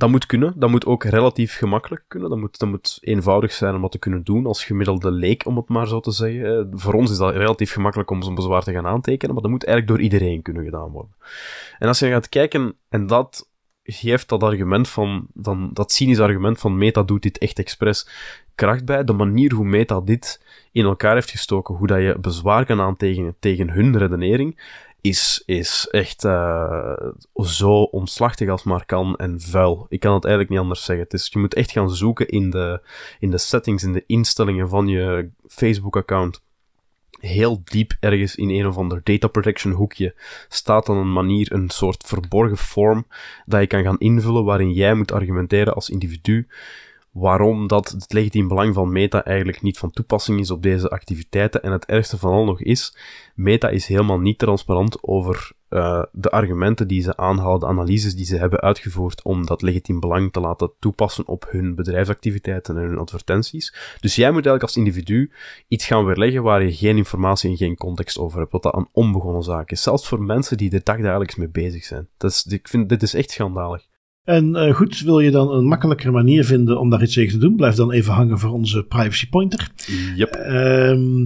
Dat moet kunnen. Dat moet ook relatief gemakkelijk kunnen. Dat moet, dat moet eenvoudig zijn om dat te kunnen doen als gemiddelde leek, om het maar zo te zeggen. Voor ons is dat relatief gemakkelijk om zo'n bezwaar te gaan aantekenen, maar dat moet eigenlijk door iedereen kunnen gedaan worden. En als je gaat kijken, en dat geeft dat argument van, van dat cynische argument van Meta doet dit echt expres kracht bij. De manier hoe Meta dit in elkaar heeft gestoken, hoe dat je bezwaar kan aantekenen tegen hun redenering, is, is echt uh, zo omslachtig als maar kan en vuil. Ik kan het eigenlijk niet anders zeggen. Het is, je moet echt gaan zoeken in de, in de settings, in de instellingen van je Facebook-account. Heel diep ergens in een of ander data protection hoekje staat dan een manier, een soort verborgen vorm dat je kan gaan invullen waarin jij moet argumenteren als individu waarom dat het legitiem belang van Meta eigenlijk niet van toepassing is op deze activiteiten. En het ergste van al nog is, Meta is helemaal niet transparant over uh, de argumenten die ze aanhalen, de analyses die ze hebben uitgevoerd om dat legitiem belang te laten toepassen op hun bedrijfsactiviteiten en hun advertenties. Dus jij moet eigenlijk als individu iets gaan weerleggen waar je geen informatie en geen context over hebt, wat dat een onbegonnen zaak is. Zelfs voor mensen die er dagelijks mee bezig zijn. Dat is, ik vind, dit is echt schandalig. En uh, goed, wil je dan een makkelijkere manier vinden om daar iets tegen te doen? Blijf dan even hangen voor onze privacy pointer. Yep. Um,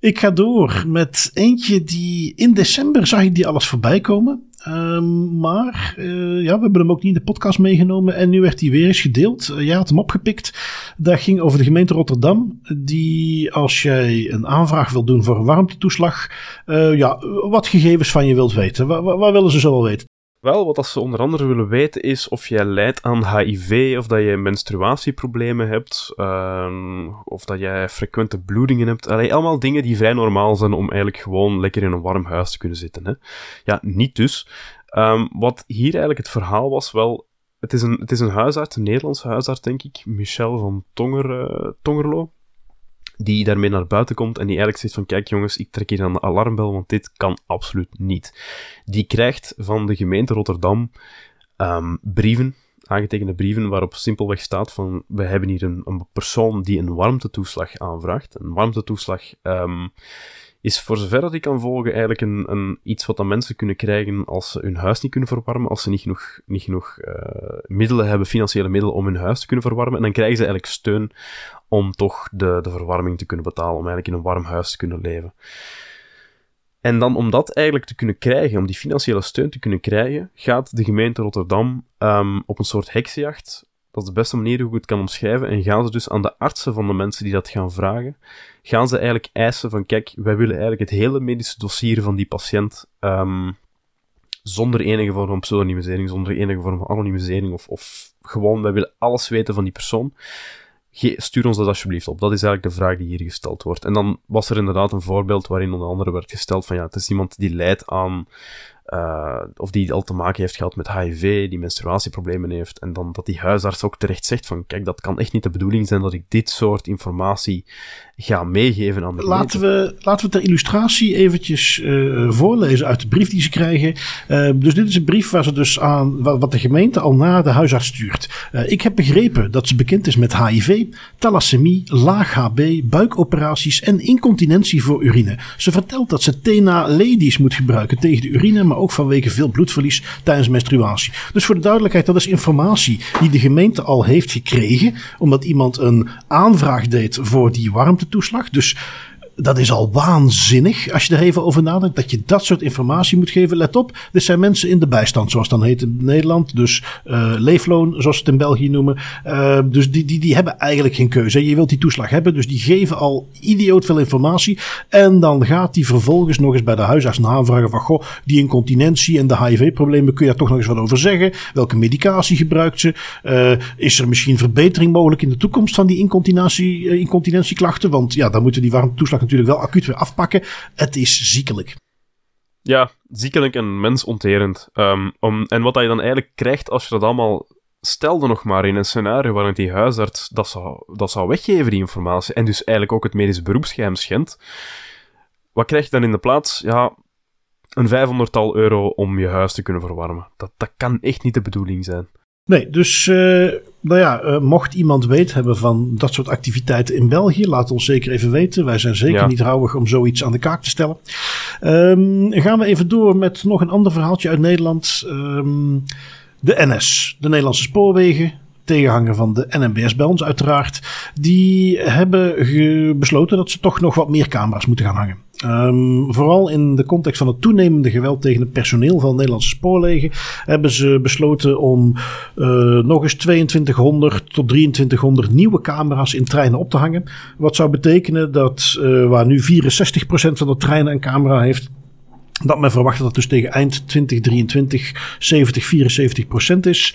ik ga door met eentje die in december zag ik die alles voorbij komen. Um, maar uh, ja, we hebben hem ook niet in de podcast meegenomen. En nu werd hij weer eens gedeeld. Uh, jij had hem opgepikt. Dat ging over de gemeente Rotterdam. Die als jij een aanvraag wil doen voor een warmtetoeslag. Uh, ja, wat gegevens van je wilt weten. Wat, wat willen ze zo wel weten? Wel, wat ze onder andere willen weten is of jij lijdt aan HIV, of dat je menstruatieproblemen hebt, uh, of dat jij frequente bloedingen hebt. Allee, allemaal dingen die vrij normaal zijn om eigenlijk gewoon lekker in een warm huis te kunnen zitten. Hè? Ja, niet dus. Um, wat hier eigenlijk het verhaal was, wel, het is een, het is een huisarts, een Nederlandse huisarts, denk ik, Michel van Tonger, uh, Tongerlo die daarmee naar buiten komt en die eigenlijk zegt van kijk jongens, ik trek hier aan de alarmbel, want dit kan absoluut niet. Die krijgt van de gemeente Rotterdam um, brieven, aangetekende brieven, waarop simpelweg staat van we hebben hier een, een persoon die een warmtetoeslag aanvraagt. Een warmtetoeslag um, is voor zover dat ik kan volgen eigenlijk een, een, iets wat dan mensen kunnen krijgen als ze hun huis niet kunnen verwarmen, als ze niet genoeg, niet genoeg uh, middelen hebben, financiële middelen om hun huis te kunnen verwarmen. En dan krijgen ze eigenlijk steun om toch de, de verwarming te kunnen betalen, om eigenlijk in een warm huis te kunnen leven. En dan om dat eigenlijk te kunnen krijgen, om die financiële steun te kunnen krijgen, gaat de gemeente Rotterdam um, op een soort heksenjacht. Dat is de beste manier hoe ik het kan omschrijven. En gaan ze dus aan de artsen van de mensen die dat gaan vragen, gaan ze eigenlijk eisen van, kijk, wij willen eigenlijk het hele medische dossier van die patiënt um, zonder enige vorm van pseudonymisering, zonder enige vorm van anonimisering, of, of gewoon, wij willen alles weten van die persoon stuur ons dat alsjeblieft op. Dat is eigenlijk de vraag die hier gesteld wordt. En dan was er inderdaad een voorbeeld waarin onder andere werd gesteld van ja, het is iemand die leidt aan uh, of die al te maken heeft gehad met HIV, die menstruatieproblemen heeft, en dan dat die huisarts ook terecht zegt van, kijk, dat kan echt niet de bedoeling zijn dat ik dit soort informatie ga meegeven aan de laten we, laten we ter illustratie eventjes uh, voorlezen uit de brief die ze krijgen. Uh, dus dit is een brief waar ze dus aan, wat de gemeente al naar de huisarts stuurt. ik heb begrepen dat ze bekend is met HIV, thalassemie, laag HB, buikoperaties en incontinentie voor urine. Ze vertelt dat ze Tena Ladies moet gebruiken tegen de urine, maar ook vanwege veel bloedverlies tijdens menstruatie. Dus voor de duidelijkheid, dat is informatie die de gemeente al heeft gekregen, omdat iemand een aanvraag deed voor die warmtetoeslag. Dus dat is al waanzinnig als je er even over nadenkt. Dat je dat soort informatie moet geven. Let op, dit zijn mensen in de bijstand, zoals dan heet in Nederland. Dus uh, leefloon, zoals ze het in België noemen. Uh, dus die, die, die hebben eigenlijk geen keuze. Je wilt die toeslag hebben, dus die geven al idioot veel informatie. En dan gaat die vervolgens nog eens bij de huisarts aanvragen van... Goh, die incontinentie en de HIV-problemen, kun je daar toch nog eens wat over zeggen? Welke medicatie gebruikt ze? Uh, is er misschien verbetering mogelijk in de toekomst van die incontinentie, incontinentieklachten? Want ja, dan moeten die warmte toeslag natuurlijk wel acuut weer afpakken. Het is ziekelijk. Ja, ziekelijk en mensonterend. Um, om, en wat je dan eigenlijk krijgt als je dat allemaal stelde nog maar in een scenario waarin die huisarts dat zou, dat zou weggeven, die informatie, en dus eigenlijk ook het medisch beroepsgeheim schendt, wat krijg je dan in de plaats? Ja, een 500-tal euro om je huis te kunnen verwarmen. Dat, dat kan echt niet de bedoeling zijn. Nee, dus uh, nou ja, uh, mocht iemand weet hebben van dat soort activiteiten in België, laat ons zeker even weten. Wij zijn zeker ja. niet rouwig om zoiets aan de kaak te stellen. Um, gaan we even door met nog een ander verhaaltje uit Nederland. Um, de NS, de Nederlandse Spoorwegen, tegenhanger van de NMBS bij ons uiteraard. Die hebben besloten dat ze toch nog wat meer camera's moeten gaan hangen. Um, vooral in de context van het toenemende geweld tegen het personeel van Nederlandse spoorwegen hebben ze besloten om uh, nog eens 2200 tot 2300 nieuwe camera's in treinen op te hangen. Wat zou betekenen dat uh, waar nu 64% van de treinen een camera heeft, dat men verwacht dat het dus tegen eind 2023 70, 74% is.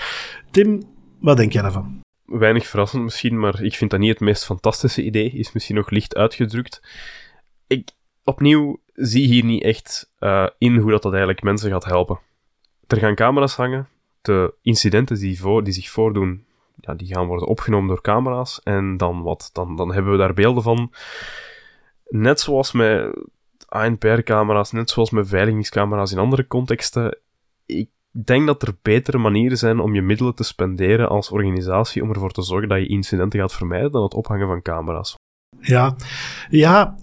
Tim, wat denk jij daarvan? Weinig verrassend misschien, maar ik vind dat niet het meest fantastische idee. Is misschien nog licht uitgedrukt. Ik, opnieuw zie hier niet echt uh, in hoe dat, dat eigenlijk mensen gaat helpen. Er gaan camera's hangen. De incidenten die, voor, die zich voordoen, ja, die gaan worden opgenomen door camera's. En dan wat? Dan, dan hebben we daar beelden van. Net zoals met ANPR-camera's, net zoals met veiligingscamera's in andere contexten. Ik denk dat er betere manieren zijn om je middelen te spenderen als organisatie om ervoor te zorgen dat je incidenten gaat vermijden dan het ophangen van camera's. Ja, ja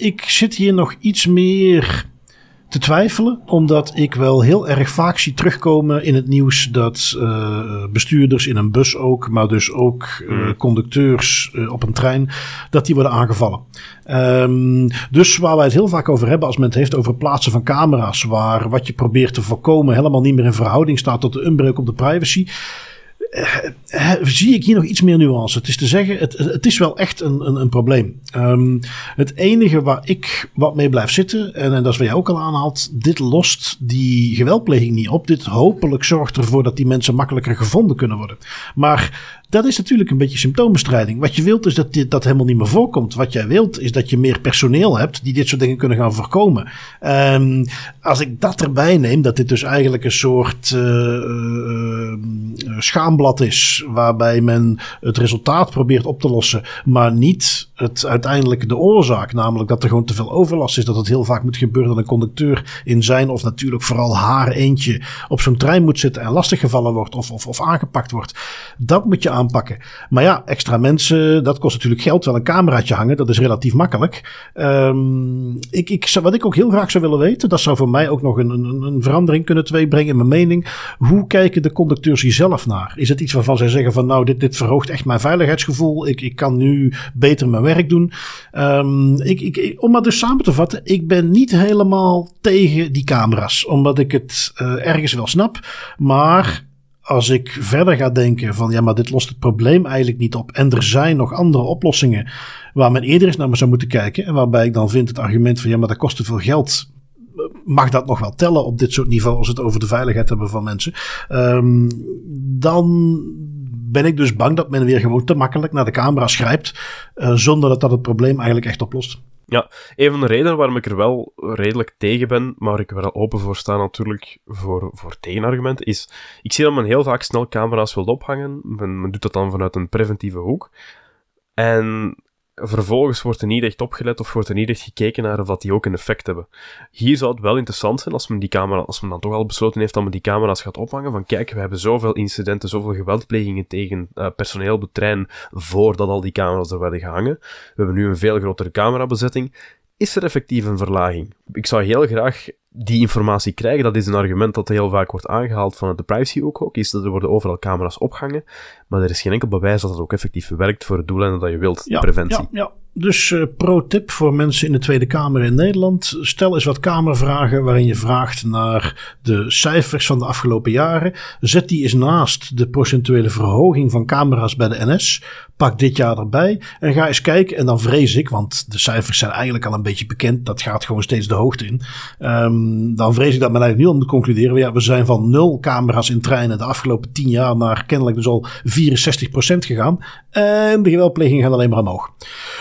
ik zit hier nog iets meer te twijfelen, omdat ik wel heel erg vaak zie terugkomen in het nieuws dat uh, bestuurders in een bus ook, maar dus ook uh, conducteurs uh, op een trein, dat die worden aangevallen. Um, dus waar wij het heel vaak over hebben als men het heeft over plaatsen van camera's, waar wat je probeert te voorkomen helemaal niet meer in verhouding staat tot de inbreuk op de privacy zie ik hier nog iets meer nuance. Het is te zeggen, het, het is wel echt een, een, een probleem. Um, het enige waar ik wat mee blijf zitten, en, en dat is wat jij ook al aanhaalt, dit lost die geweldpleging niet op. Dit hopelijk zorgt ervoor dat die mensen makkelijker gevonden kunnen worden. Maar dat is natuurlijk een beetje symptoombestrijding. Wat je wilt is dat dit dat helemaal niet meer voorkomt. Wat jij wilt is dat je meer personeel hebt die dit soort dingen kunnen gaan voorkomen. Um, als ik dat erbij neem, dat dit dus eigenlijk een soort uh, uh, schaamblad is, waarbij men het resultaat probeert op te lossen, maar niet het uiteindelijk de oorzaak, namelijk dat er gewoon te veel overlast is, dat het heel vaak moet gebeuren dat een conducteur in zijn of natuurlijk vooral haar eentje op zo'n trein moet zitten en lastiggevallen wordt of, of, of aangepakt wordt. Dat moet je aanpakken. Maar ja, extra mensen, dat kost natuurlijk geld. Wel een cameraatje hangen, dat is relatief makkelijk. Um, ik, ik, wat ik ook heel graag zou willen weten, dat zou voor mij ook nog een, een, een verandering kunnen teweegbrengen in mijn mening. Hoe kijken de conducteurs hier zelf naar? Is het iets waarvan zij zeggen van nou, dit, dit verhoogt echt mijn veiligheidsgevoel. Ik, ik kan nu beter mijn werk doen. Um, ik, ik, om maar dus samen te vatten, ik ben niet helemaal tegen die camera's. Omdat ik het uh, ergens wel snap. Maar als ik verder ga denken van ja, maar dit lost het probleem eigenlijk niet op. En er zijn nog andere oplossingen waar men eerder eens naar zou moeten kijken. En waarbij ik dan vind het argument van ja, maar dat kost te veel geld. Mag dat nog wel tellen op dit soort niveau als we het over de veiligheid hebben van mensen? Um, dan ben ik dus bang dat men weer gewoon te makkelijk naar de camera grijpt. Uh, zonder dat dat het probleem eigenlijk echt oplost. Ja, een van de redenen waarom ik er wel redelijk tegen ben, maar ik er wel open voor sta natuurlijk voor, voor tegenargumenten, is... Ik zie dat men heel vaak snel camera's wil ophangen. Men, men doet dat dan vanuit een preventieve hoek. En vervolgens wordt er niet echt opgelet of wordt er niet echt gekeken naar of dat die ook een effect hebben. Hier zou het wel interessant zijn als men die camera, als men dan toch al besloten heeft dat men die camera's gaat ophangen, van kijk, we hebben zoveel incidenten, zoveel geweldplegingen tegen uh, personeel op trein voordat al die camera's er werden gehangen. We hebben nu een veel grotere camerabezetting. Is er effectief een verlaging? Ik zou heel graag die informatie krijgen. Dat is een argument dat heel vaak wordt aangehaald vanuit de privacy ook, is dat er worden overal camera's opgehangen, maar er is geen enkel bewijs dat het ook effectief werkt voor het doeleinden dat je wilt, ja, preventie. Ja, ja. Dus uh, pro-tip voor mensen in de Tweede Kamer in Nederland. Stel eens wat Kamervragen waarin je vraagt naar de cijfers van de afgelopen jaren. Zet die eens naast de procentuele verhoging van camera's bij de NS. Pak dit jaar erbij en ga eens kijken. En dan vrees ik, want de cijfers zijn eigenlijk al een beetje bekend. Dat gaat gewoon steeds de hoogte in. Um, dan vrees ik dat men eigenlijk nu al moet concluderen. Ja, we zijn van nul camera's in treinen de afgelopen tien jaar naar kennelijk dus al 64% gegaan. En de geweldplegingen gaan alleen maar omhoog.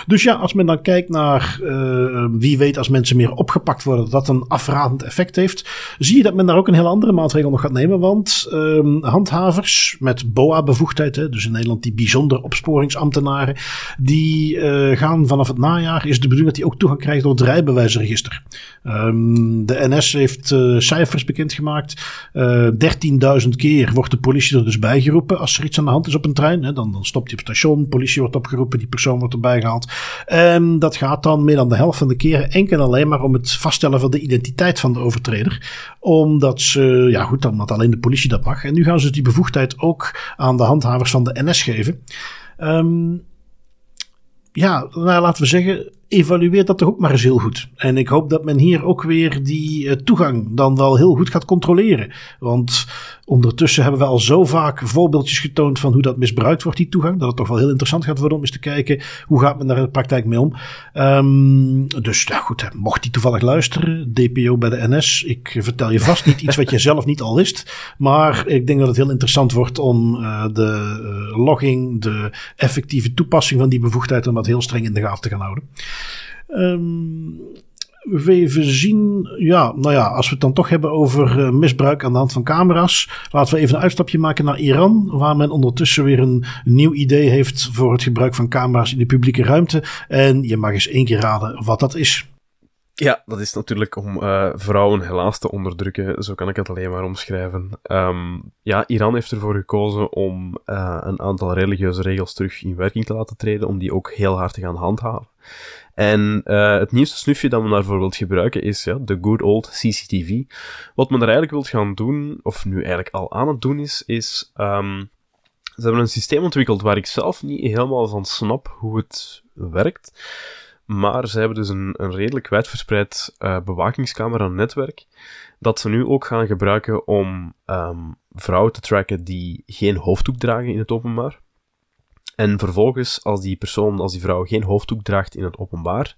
Dus ja, als men dan kijkt naar uh, wie weet als mensen meer opgepakt worden, dat een afradend effect heeft. Zie je dat men daar ook een heel andere maatregel nog gaat nemen. Want uh, handhavers met BOA-bevoegdheid, dus in Nederland die bijzonder opsporingsambtenaren, die uh, gaan vanaf het najaar, is de bedoeling dat die ook toegang krijgen tot het rijbewijsregister. Um, de NS heeft uh, cijfers bekendgemaakt. Uh, 13.000 keer wordt de politie er dus bijgeroepen als er iets aan de hand is op een trein. Hè, dan, dan stopt hij op station, politie wordt opgeroepen, die persoon wordt erbij gehaald. Um, dat gaat dan meer dan de helft van de keren enkel en alleen maar om het vaststellen van de identiteit van de overtreder. Omdat ze, ja goed, omdat alleen de politie dat mag. En nu gaan ze die bevoegdheid ook aan de handhavers van de NS geven. Um, ja, nou, laten we zeggen, evalueer dat toch ook maar eens heel goed. En ik hoop dat men hier ook weer die uh, toegang dan wel heel goed gaat controleren. Want ondertussen hebben we al zo vaak voorbeeldjes getoond van hoe dat misbruikt wordt, die toegang. Dat het toch wel heel interessant gaat worden om eens te kijken hoe gaat men daar in de praktijk mee om. Um, dus ja goed, mocht die toevallig luisteren, DPO bij de NS. Ik vertel je vast niet iets wat je zelf niet al wist. Maar ik denk dat het heel interessant wordt om uh, de uh, logging, de effectieve toepassing van die bevoegdheid om dat heel streng in de gaten te gaan houden. Um, we even zien, ja, nou ja, als we het dan toch hebben over uh, misbruik aan de hand van camera's, laten we even een uitstapje maken naar Iran, waar men ondertussen weer een nieuw idee heeft voor het gebruik van camera's in de publieke ruimte. En je mag eens één keer raden wat dat is. Ja, dat is natuurlijk om uh, vrouwen helaas te onderdrukken. Zo kan ik het alleen maar omschrijven. Um, ja, Iran heeft ervoor gekozen om uh, een aantal religieuze regels terug in werking te laten treden, om die ook heel hard te gaan handhaven. En uh, het nieuwste snufje dat men daarvoor wilt gebruiken is ja, de good old CCTV. Wat men er eigenlijk wilt gaan doen, of nu eigenlijk al aan het doen is, is um, ze hebben een systeem ontwikkeld waar ik zelf niet helemaal van snap hoe het werkt. Maar ze hebben dus een, een redelijk wijdverspreid uh, bewakingscamera-netwerk dat ze nu ook gaan gebruiken om um, vrouwen te tracken die geen hoofddoek dragen in het openbaar. En vervolgens, als die persoon, als die vrouw geen hoofddoek draagt in het openbaar,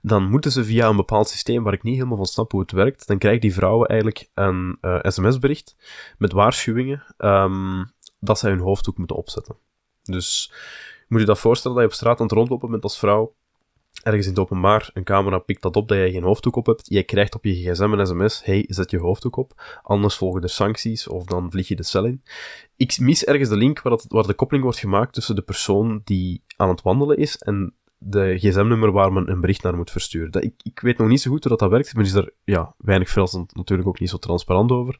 dan moeten ze via een bepaald systeem waar ik niet helemaal van snap hoe het werkt, dan krijgen die vrouwen eigenlijk een uh, sms-bericht met waarschuwingen um, dat zij hun hoofddoek moeten opzetten. Dus moet je dat voorstellen dat je op straat aan het rondlopen bent als vrouw, ergens in het openbaar, een camera pikt dat op dat jij geen hoofddoek op hebt, jij krijgt op je gsm een sms, hey, zet je hoofddoek op, anders volgen er sancties, of dan vlieg je de cel in. Ik mis ergens de link waar, dat, waar de koppeling wordt gemaakt tussen de persoon die aan het wandelen is en de gsm-nummer waar men een bericht naar moet versturen. Dat, ik, ik weet nog niet zo goed hoe dat, dat werkt, maar is er ja, weinig verrassend natuurlijk ook niet zo transparant over.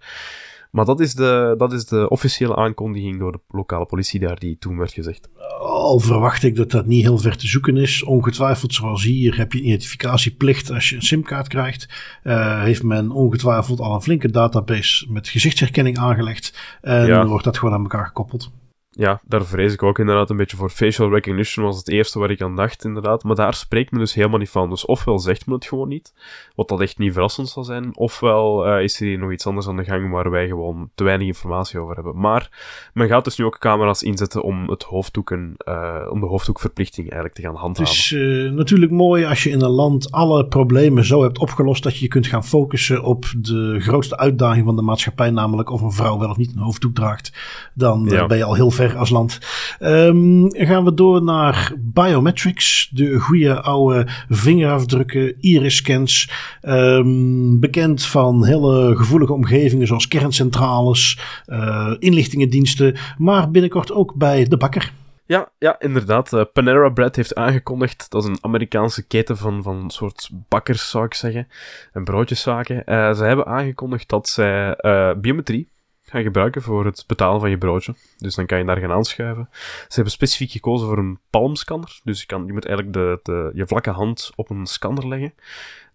Maar dat is, de, dat is de officiële aankondiging door de lokale politie daar die toen werd gezegd. Al verwacht ik dat dat niet heel ver te zoeken is. Ongetwijfeld, zoals hier, heb je identificatieplicht als je een simkaart krijgt. Uh, heeft men ongetwijfeld al een flinke database met gezichtsherkenning aangelegd. En wordt dat gewoon aan elkaar gekoppeld ja, daar vrees ik ook inderdaad een beetje voor. Facial recognition was het eerste waar ik aan dacht, inderdaad. Maar daar spreekt men dus helemaal niet van. Dus ofwel zegt men het gewoon niet, wat dat echt niet verrassend zal zijn, ofwel uh, is er hier nog iets anders aan de gang waar wij gewoon te weinig informatie over hebben. Maar men gaat dus nu ook camera's inzetten om, het hoofddoeken, uh, om de hoofddoekverplichting eigenlijk te gaan handhaven. Het is uh, natuurlijk mooi als je in een land alle problemen zo hebt opgelost dat je je kunt gaan focussen op de grootste uitdaging van de maatschappij, namelijk of een vrouw wel of niet een hoofddoek draagt. Dan ja. ben je al heel ver als land. Um, gaan we door naar biometrics. De goede oude vingerafdrukken, iris-scans. Um, bekend van hele gevoelige omgevingen zoals kerncentrales, uh, inlichtingendiensten. Maar binnenkort ook bij de bakker. Ja, ja, inderdaad. Uh, Panera Bread heeft aangekondigd, dat is een Amerikaanse keten van, van een soort bakkers, zou ik zeggen, en broodjeszaken. Uh, ze hebben aangekondigd dat zij biometrie gaan gebruiken voor het betalen van je broodje. Dus dan kan je daar gaan aanschuiven. Ze hebben specifiek gekozen voor een palmscanner. Dus je, kan, je moet eigenlijk de, de, je vlakke hand op een scanner leggen.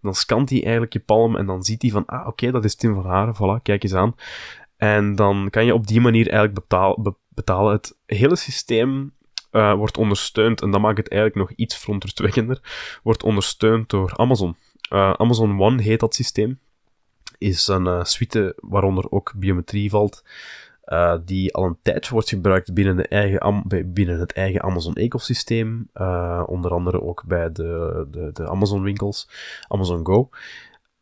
Dan scant hij eigenlijk je palm en dan ziet hij van, ah, oké, dat is Tim van Haren, voilà, kijk eens aan. En dan kan je op die manier eigenlijk betalen. Het hele systeem uh, wordt ondersteund, en dat maakt het eigenlijk nog iets verontrustwekkender, wordt ondersteund door Amazon. Uh, Amazon One heet dat systeem is een uh, suite waaronder ook biometrie valt, uh, die al een tijd wordt gebruikt binnen, de eigen binnen het eigen Amazon-ecosysteem, uh, onder andere ook bij de, de, de Amazon-winkels, Amazon Go.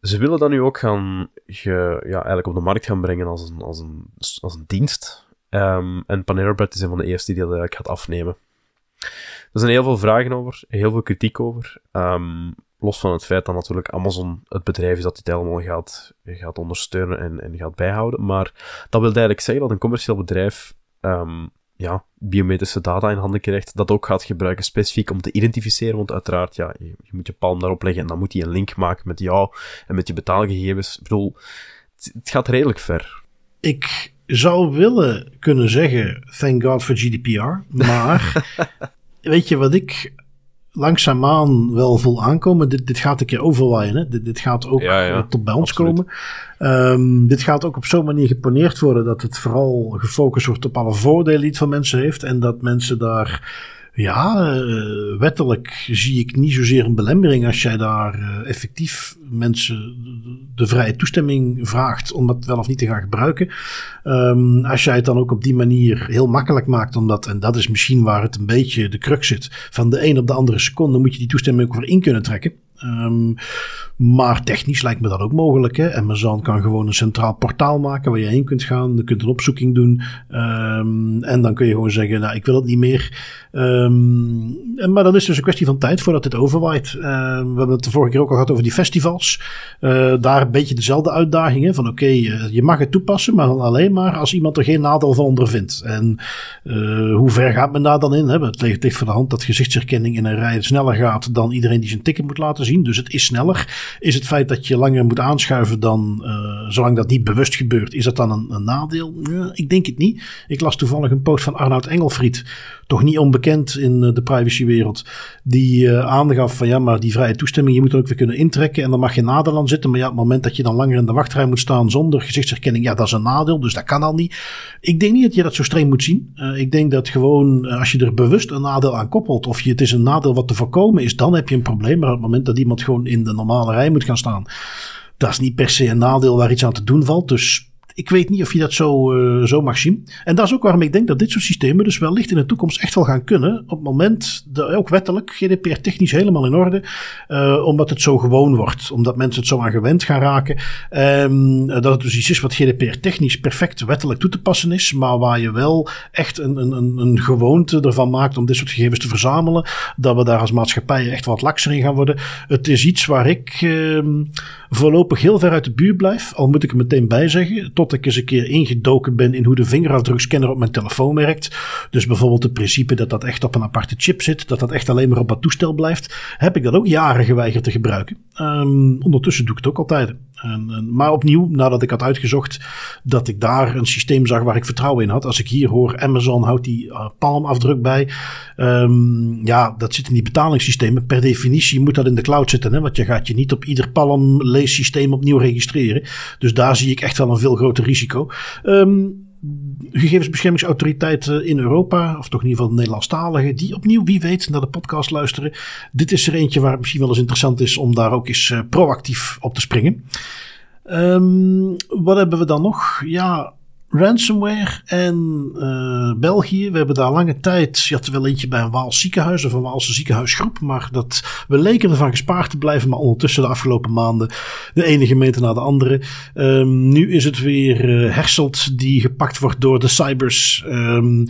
Ze willen dat nu ook gaan ge, ja, eigenlijk op de markt gaan brengen als een, als een, als een dienst. Um, en Panera Bread is een van de eerste die dat eigenlijk gaat afnemen. Er zijn heel veel vragen over, heel veel kritiek over. Um, los van het feit dat natuurlijk Amazon het bedrijf is dat dit helemaal gaat, gaat ondersteunen en, en gaat bijhouden. Maar dat wil eigenlijk zeggen dat een commercieel bedrijf um, ja, biometrische data in handen krijgt, dat ook gaat gebruiken specifiek om te identificeren. Want uiteraard, ja, je, je moet je palm daarop leggen en dan moet hij een link maken met jou en met je betaalgegevens. Ik bedoel, het, het gaat redelijk ver. Ik zou willen kunnen zeggen, thank God for GDPR, maar [laughs] weet je wat ik langzaamaan wel vol aankomen. Dit, dit gaat een keer overwaaien. Hè? Dit, dit gaat ook tot bij ons komen. Um, dit gaat ook op zo'n manier geponeerd worden dat het vooral gefocust wordt op alle voordelen die het van mensen heeft. En dat mensen daar ja, uh, wettelijk zie ik niet zozeer een belemmering als jij daar uh, effectief mensen de vrije toestemming vraagt om dat wel of niet te gaan gebruiken. Um, als jij het dan ook op die manier heel makkelijk maakt, omdat, en dat is misschien waar het een beetje de crux zit, van de een op de andere seconde moet je die toestemming ook weer in kunnen trekken. Um, maar technisch lijkt me dat ook mogelijk. Hè? Amazon kan gewoon een centraal portaal maken waar je heen kunt gaan. Je kunt een opzoeking doen. Um, en dan kun je gewoon zeggen, nou, ik wil het niet meer. Um, maar dan is dus een kwestie van tijd voordat dit overwaait. Uh, we hebben het de vorige keer ook al gehad over die festivals. Uh, daar een beetje dezelfde uitdagingen. Van oké, uh, je mag het toepassen, maar dan alleen maar als iemand er geen nadeel van ondervindt. En hoe ver gaat men daar dan in? Hè? Het ligt voor de hand dat gezichtsherkenning in een rij sneller gaat dan iedereen die zijn ticket moet laten Dus het is sneller. Is het feit dat je langer moet aanschuiven dan, uh, zolang dat niet bewust gebeurt, is dat dan een, nadeel? Ik denk het niet. Ik las toevallig een post van Arnoud Engelfried toch niet onbekend in de privacywereld, die aangaf van ja, maar die vrije toestemming, je moet er ook weer kunnen intrekken en dan mag je nadeel aan zitten. Maar ja, het moment dat je dan langer in de wachtrij moet staan zonder gezichtsherkenning, ja, dat is een nadeel, dus dat kan al niet. Ik denk niet dat je dat zo streng moet zien. ik denk dat gewoon als je er bewust een nadeel aan koppelt, of je, het is een nadeel wat te voorkomen is, dan heb je een probleem. Maar op het moment dat iemand gewoon in de normale rij moet gaan staan, dat is niet per se een nadeel waar iets aan te doen valt. Dus ik weet niet of je dat zo, uh, zo mag zien. En dat is ook waarom ik denk dat dit soort systemen dus wellicht in de toekomst echt wel gaan kunnen. Op het moment, dat, ook wettelijk, GDPR technisch helemaal in orde. Uh, omdat het zo gewoon wordt. Omdat mensen het zo aan gewend gaan raken. Um, dat het dus iets is wat GDPR technisch perfect wettelijk toe te passen is. Maar waar je wel echt een, een, een gewoonte ervan maakt om dit soort gegevens te verzamelen. Dat we daar als maatschappij echt wat lakser in gaan worden. Het is iets waar ik uh, voorlopig heel ver uit de buurt blijf. Al moet ik er meteen bij zeggen. Tot ik eens een keer ingedoken ben in hoe de vingerafdrukscanner op mijn telefoon werkt. Dus bijvoorbeeld het principe dat dat echt op een aparte chip zit. Dat dat echt alleen maar op dat toestel blijft. Heb ik dat ook jaren geweigerd te gebruiken. Um, ondertussen doe ik het ook altijd. En, maar opnieuw, nadat ik had uitgezocht dat ik daar een systeem zag waar ik vertrouwen in had. Als ik hier hoor, Amazon houdt die uh, palmafdruk bij. Um, ja, dat zit in die betalingssystemen. Per definitie moet dat in de cloud zitten. Hè? Want je gaat je niet op ieder palmleessysteem opnieuw registreren. Dus daar zie ik echt wel een veel groter risico. Um, gegevensbeschermingsautoriteiten in Europa, of toch in ieder geval de Nederlandstalige, die opnieuw, wie weet, naar de podcast luisteren. Dit is er eentje waar het misschien wel eens interessant is om daar ook eens uh, proactief op te springen. Um, wat hebben we dan nog? Ja, ransomware en uh, België. We hebben daar lange tijd, je had er wel eentje bij een Waals ziekenhuis of een Waalse ziekenhuisgroep, maar dat, we leken ervan gespaard te blijven, maar ondertussen de afgelopen maanden de ene gemeente na de andere. Um, nu is het weer uh, Herselt die gepakt wordt door de cybers. Um,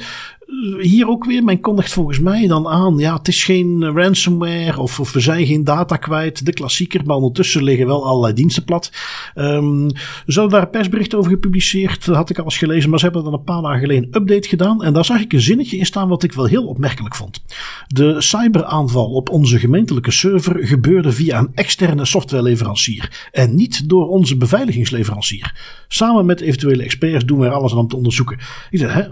hier ook weer, men kondigt volgens mij dan aan. Ja, het is geen ransomware of, of we zijn geen data kwijt. De klassieker, maar ondertussen liggen wel allerlei diensten plat. Um, ze hadden daar een persbericht over gepubliceerd. Dat had ik al eens gelezen, maar ze hebben dan een paar dagen geleden een update gedaan. En daar zag ik een zinnetje in staan wat ik wel heel opmerkelijk vond. De cyberaanval op onze gemeentelijke server gebeurde via een externe softwareleverancier. En niet door onze beveiligingsleverancier. Samen met eventuele experts doen we er alles aan om te onderzoeken. Ik zei, hè,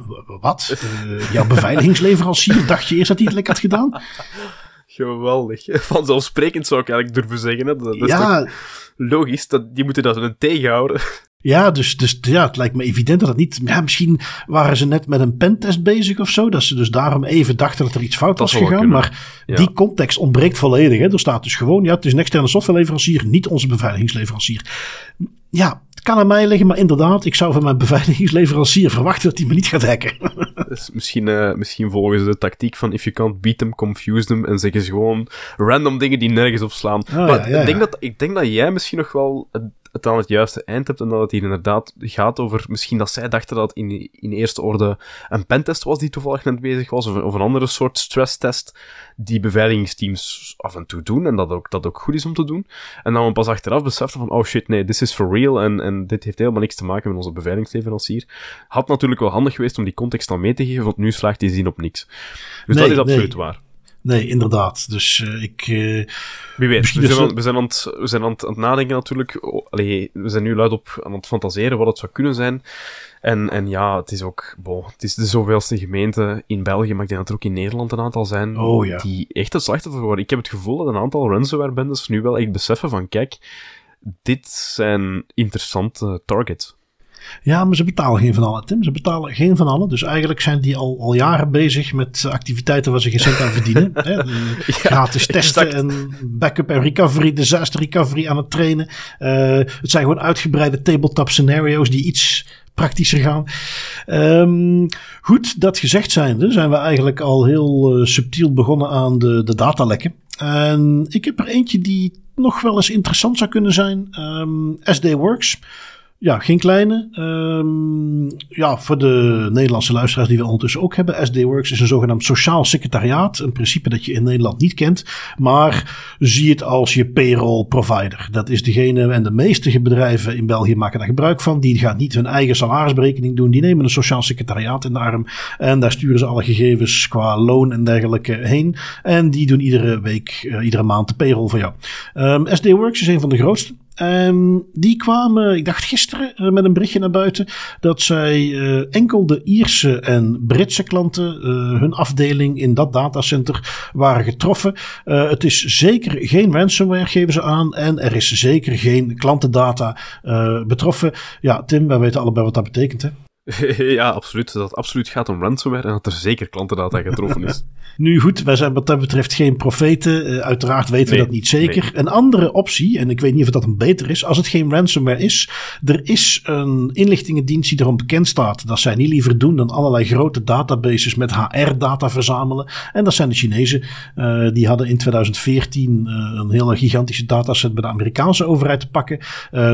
wat? Uh, jouw beveiligingsleverancier, dacht je eerst dat hij het lekker had gedaan? Geweldig. Vanzelfsprekend zou ik eigenlijk durven zeggen. Hè. Dat, ja. is logisch, dat, die moeten dat een tegenhouden. Ja, dus, dus ja, het lijkt me evident dat het niet. Ja, misschien waren ze net met een pentest bezig of zo. Dat ze dus daarom even dachten dat er iets fout was gegaan. Maar die context ontbreekt volledig. Hè. Er staat dus gewoon: ja, het is een externe softwareleverancier, niet onze beveiligingsleverancier. Ja, kan aan mij liggen, maar inderdaad, ik zou van mijn beveiligingsleverancier verwachten dat hij me niet gaat hacken. [laughs] Dus misschien, uh, misschien volgen ze de tactiek van if you can't beat them, confuse them. En zeggen ze gewoon random dingen die nergens op slaan. Oh, maar ja, ja, ik, denk dat, ik denk dat jij misschien nog wel het aan het juiste eind hebt en dat het hier inderdaad gaat over misschien dat zij dachten dat het in, in eerste orde een pentest was die toevallig net bezig was, of, of een andere soort stresstest die beveiligingsteams af en toe doen en dat ook, dat ook goed is om te doen. En dan we pas achteraf beseften van, oh shit, nee, this is for real en, en dit heeft helemaal niks te maken met onze beveiligingsleverancier. Had natuurlijk wel handig geweest om die context dan mee te geven, want nu slaagt die zin op niks. Dus dat is absoluut waar. Nee, inderdaad. Dus uh, ik. Uh, Wie weet. We zijn, aan, we zijn, aan, het, we zijn aan het, aan het nadenken natuurlijk. allee, we zijn nu luid op aan het fantaseren wat het zou kunnen zijn. En, en ja, het is ook. Bon, het is de zoveelste gemeente in België, maar ik denk dat er ook in Nederland een aantal zijn. Oh, ja. Die echt het slachtoffer worden. Ik heb het gevoel dat een aantal ransomware-bendes nu wel echt beseffen van: kijk, dit zijn interessante targets. Ja, maar ze betalen geen van allen, Tim. Ze betalen geen van allen. Dus eigenlijk zijn die al, al jaren bezig met activiteiten waar ze geen cent aan verdienen. Hè? [laughs] Gratis testen en backup en recovery, disaster recovery aan het trainen. Uh, het zijn gewoon uitgebreide tabletop scenario's die iets praktischer gaan. Um, goed, dat gezegd zijnde zijn we eigenlijk al heel uh, subtiel begonnen aan de, de datalekken. En ik heb er eentje die nog wel eens interessant zou kunnen zijn. Um, SD Works. Ja, geen kleine. Um, ja, voor de Nederlandse luisteraars die we ondertussen ook hebben. SD-Works is een zogenaamd sociaal secretariaat. Een principe dat je in Nederland niet kent. Maar zie het als je payroll provider. Dat is degene, en de meeste bedrijven in België maken daar gebruik van. Die gaan niet hun eigen salarisberekening doen. Die nemen een sociaal secretariaat in de arm. En daar sturen ze alle gegevens qua loon en dergelijke heen. En die doen iedere week, uh, iedere maand de payroll voor jou. Um, SD-Works is een van de grootste. Um, die kwamen, ik dacht gisteren, uh, met een berichtje naar buiten. Dat zij uh, enkel de Ierse en Britse klanten, uh, hun afdeling in dat datacenter, waren getroffen. het is zeker geen ransomware, geven ze aan. En er is zeker geen klantendata betroffen. Ja, Tim, wij weten allebei wat dat betekent, hè? [laughs] ja, absoluut. Dat het absoluut gaat om ransomware en dat er zeker klantendata getroffen is. [laughs] nu goed, wij zijn wat dat betreft geen profeten. Uh, uiteraard weten we dat niet zeker. Nee. Een andere optie, en ik weet niet of dat een beter is, als het geen ransomware is, er is een inlichtingendienst die erom bekend staat dat zij niet liever doen dan allerlei grote databases met HR-data verzamelen. En dat zijn de Chinezen. Uh, die hadden in 2014 uh, een hele gigantische dataset bij de Amerikaanse overheid te pakken.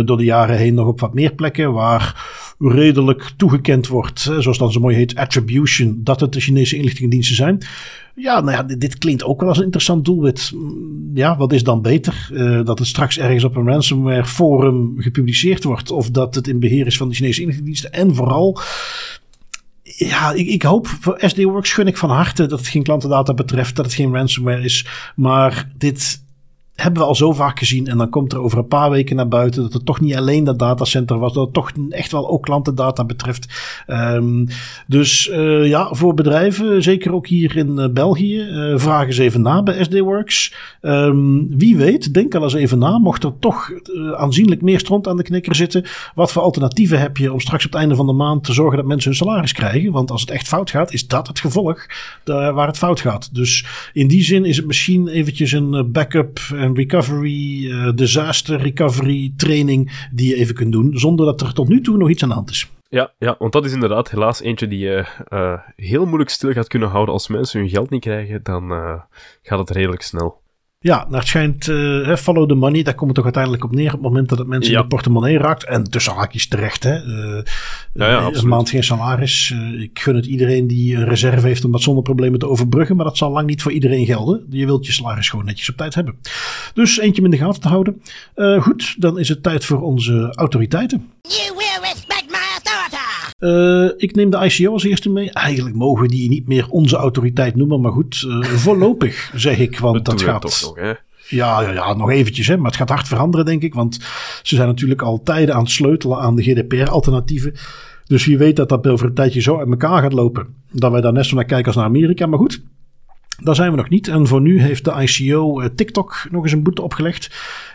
door de jaren heen nog op wat meer plekken waar redelijk toegekend wordt, zoals dan zo mooi heet, attribution, dat het de Chinese inlichtingendiensten zijn. Ja, nou ja, dit, klinkt ook wel als een interessant doelwit. Mm, ja, wat is dan beter? Uh, dat het straks ergens op een ransomware forum gepubliceerd wordt, of dat het in beheer is van de Chinese inlichtingendiensten. En vooral, ja, ik, ik hoop voor SD-Works gun ik van harte dat het geen klantendata betreft, dat het geen ransomware is. Maar dit hebben we al zo vaak gezien. En dan komt er over een paar weken naar buiten dat het toch niet alleen dat datacenter was. Dat het toch echt wel ook klantendata betreft. Um, dus uh, ja, voor bedrijven, zeker ook hier in uh, België, uh, vraag eens even na bij SD-Works. Um, wie weet, denk al eens even na. Mocht er toch aanzienlijk meer stront aan de knikker zitten. Wat voor alternatieven heb je om straks op het einde van de maand te zorgen dat mensen hun salaris krijgen? Want als het echt fout gaat, is dat het gevolg waar het fout gaat. Dus in die zin is het misschien eventjes een backup recovery, uh, disaster recovery training die je even kunt doen, zonder dat er tot nu toe nog iets aan de hand is. Ja, ja, want dat is inderdaad helaas eentje die je uh, heel moeilijk stil gaat kunnen houden. Als mensen hun geld niet krijgen, dan uh, gaat het redelijk snel. Ja, naar het schijnt, uh, follow the money, daar komt het toch uiteindelijk op neer op het moment dat het mensen in de portemonnee raakt. En tussen haakjes terecht, hè. Uh, ja, ja, een maand geen salaris. Uh, ik gun het iedereen die een reserve heeft om dat zonder problemen te overbruggen. Maar dat zal lang niet voor iedereen gelden. Je wilt je salaris gewoon netjes op tijd hebben. Dus eentje in de gaten te houden. goed, dan is het tijd voor onze autoriteiten. You will respect my uh, ik neem de ICO als eerste mee. Eigenlijk mogen we die niet meer onze autoriteit noemen, maar goed, uh, voorlopig [laughs] zeg ik, want dat, gaat. Toch nog, hè? Ja, ja, ja, nog eventjes, hè, maar het gaat hard veranderen, denk ik. Want ze zijn natuurlijk al tijden aan het sleutelen aan de GDPR-alternatieven. Dus wie weet dat dat over een tijdje zo uit elkaar gaat lopen. Dat wij daar net zo naar kijken als naar Amerika. Maar goed, daar zijn we nog niet. En voor nu heeft de ICO uh, TikTok nog eens een boete opgelegd.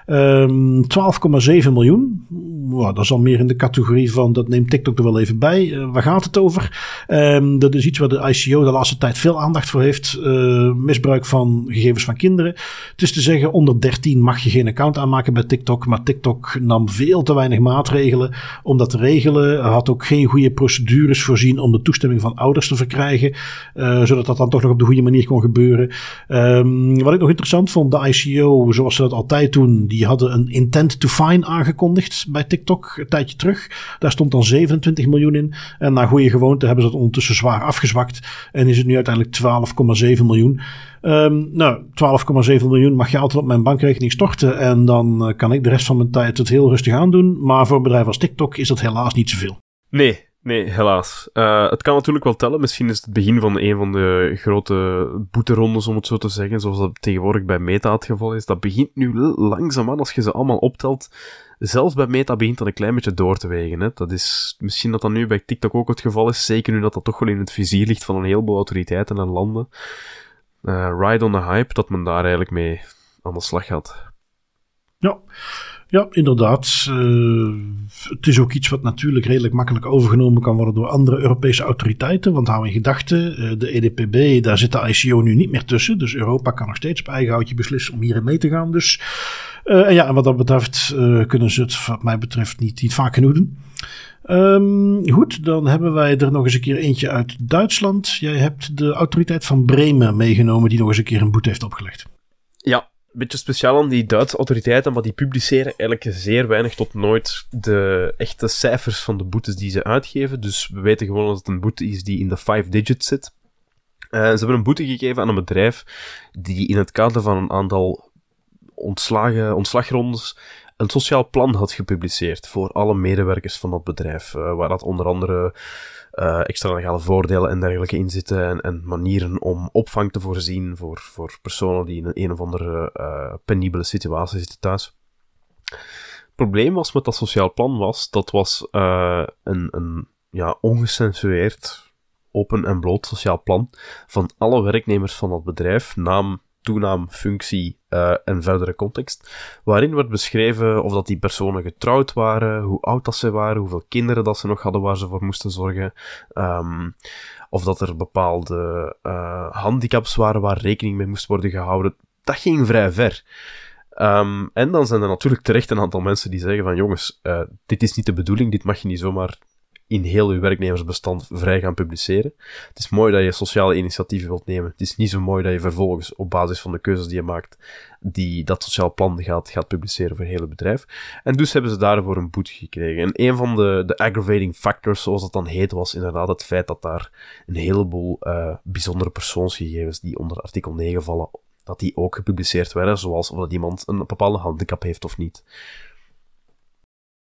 Um, ehm, 12,7 miljoen. Nou, dat is al meer in de categorie van dat neemt TikTok er wel even bij. Uh, waar gaat het over? Um, dat is iets waar de ICO de laatste tijd veel aandacht voor heeft. Uh, misbruik van gegevens van kinderen. Het is te zeggen, onder 13 mag je geen account aanmaken bij TikTok. Maar TikTok nam veel te weinig maatregelen om dat te regelen. Had ook geen goede procedures voorzien om de toestemming van ouders te verkrijgen. Uh, zodat dat dan toch nog op de goede manier kon gebeuren. Um, wat ik nog interessant vond, de ICO, zoals ze dat altijd doen die hadden een intent to fine aangekondigd bij TikTok een tijdje terug. Daar stond dan 27 miljoen in. En naar goede gewoonte hebben ze dat ondertussen zwaar afgezwakt. En is het nu uiteindelijk 12,7 miljoen. Um, nou, 12,7 miljoen mag je altijd op mijn bankrekening storten. En dan uh, kan ik de rest van mijn tijd het heel rustig aandoen. Maar voor een bedrijf als TikTok is dat helaas niet zoveel. Nee, Nee, helaas. Uh, het kan natuurlijk wel tellen. Misschien is het begin van een van de grote boeterondes, om het zo te zeggen. Zoals dat tegenwoordig bij Meta het geval is. Dat begint nu langzaamaan, als je ze allemaal optelt. Zelfs bij Meta begint dat een klein beetje door te wegen. Hè. Dat is misschien dat dat nu bij TikTok ook het geval is. Zeker nu dat dat toch wel in het vizier ligt van een heleboel autoriteiten en landen. Uh, ride on the hype, dat men daar eigenlijk mee aan de slag gaat. Ja. Ja, inderdaad. Uh, het is ook iets wat natuurlijk redelijk makkelijk overgenomen kan worden door andere Europese autoriteiten. Want hou in gedachten, uh, de EDPB, daar zit de ICO nu niet meer tussen. Dus Europa kan nog steeds op eigen houtje beslissen om hierin mee te gaan. Dus uh, en ja, en wat dat betreft kunnen ze het wat mij betreft niet, niet vaak genoeg doen. Um, goed, dan hebben wij er nog eens een keer eentje uit Duitsland. Jij hebt de autoriteit van Bremen meegenomen die nog eens een keer een boete heeft opgelegd. Ja, beetje speciaal aan die Duitse autoriteiten, maar die publiceren eigenlijk zeer weinig tot nooit de echte cijfers van de boetes die ze uitgeven. Dus we weten gewoon dat het een boete is die in de five digits zit. Uh, ze hebben een boete gegeven aan een bedrijf die in het kader van een aantal ontslagen, ontslagrondes een sociaal plan had gepubliceerd voor alle medewerkers van dat bedrijf. Uh, waar dat onder andere uh, extra legale voordelen en dergelijke in zitten. En, en, manieren om opvang te voorzien voor, voor personen die in een, een of andere uh, penibele situatie zitten thuis. probleem was met dat sociaal plan was, dat was uh, een, een ja, ongecensureerd, open en bloot sociaal plan van alle werknemers van dat bedrijf, naam, toenaam, functie uh, en verdere context, waarin werd beschreven of dat die personen getrouwd waren, hoe oud dat ze waren, hoeveel kinderen dat ze nog hadden waar ze voor moesten zorgen, um, of dat er bepaalde uh, handicaps waren waar rekening mee moest worden gehouden. Dat ging vrij ver. Um, en dan zijn er natuurlijk terecht een aantal mensen die zeggen van jongens, uh, dit is niet de bedoeling, dit mag je niet zomaar in heel uw werknemersbestand vrij gaan publiceren. Het is mooi dat je sociale initiatieven wilt nemen. Het is niet zo mooi dat je vervolgens op basis van de keuzes die je maakt, die dat sociaal plan gaat, gaat publiceren voor het hele bedrijf. En dus hebben ze daarvoor een boete gekregen. En een van de, de aggravating factors, zoals dat dan heet, was inderdaad het feit dat daar een heleboel uh, bijzondere persoonsgegevens die onder artikel 9 vallen, dat die ook gepubliceerd werden, zoals of dat iemand een bepaalde handicap heeft of niet.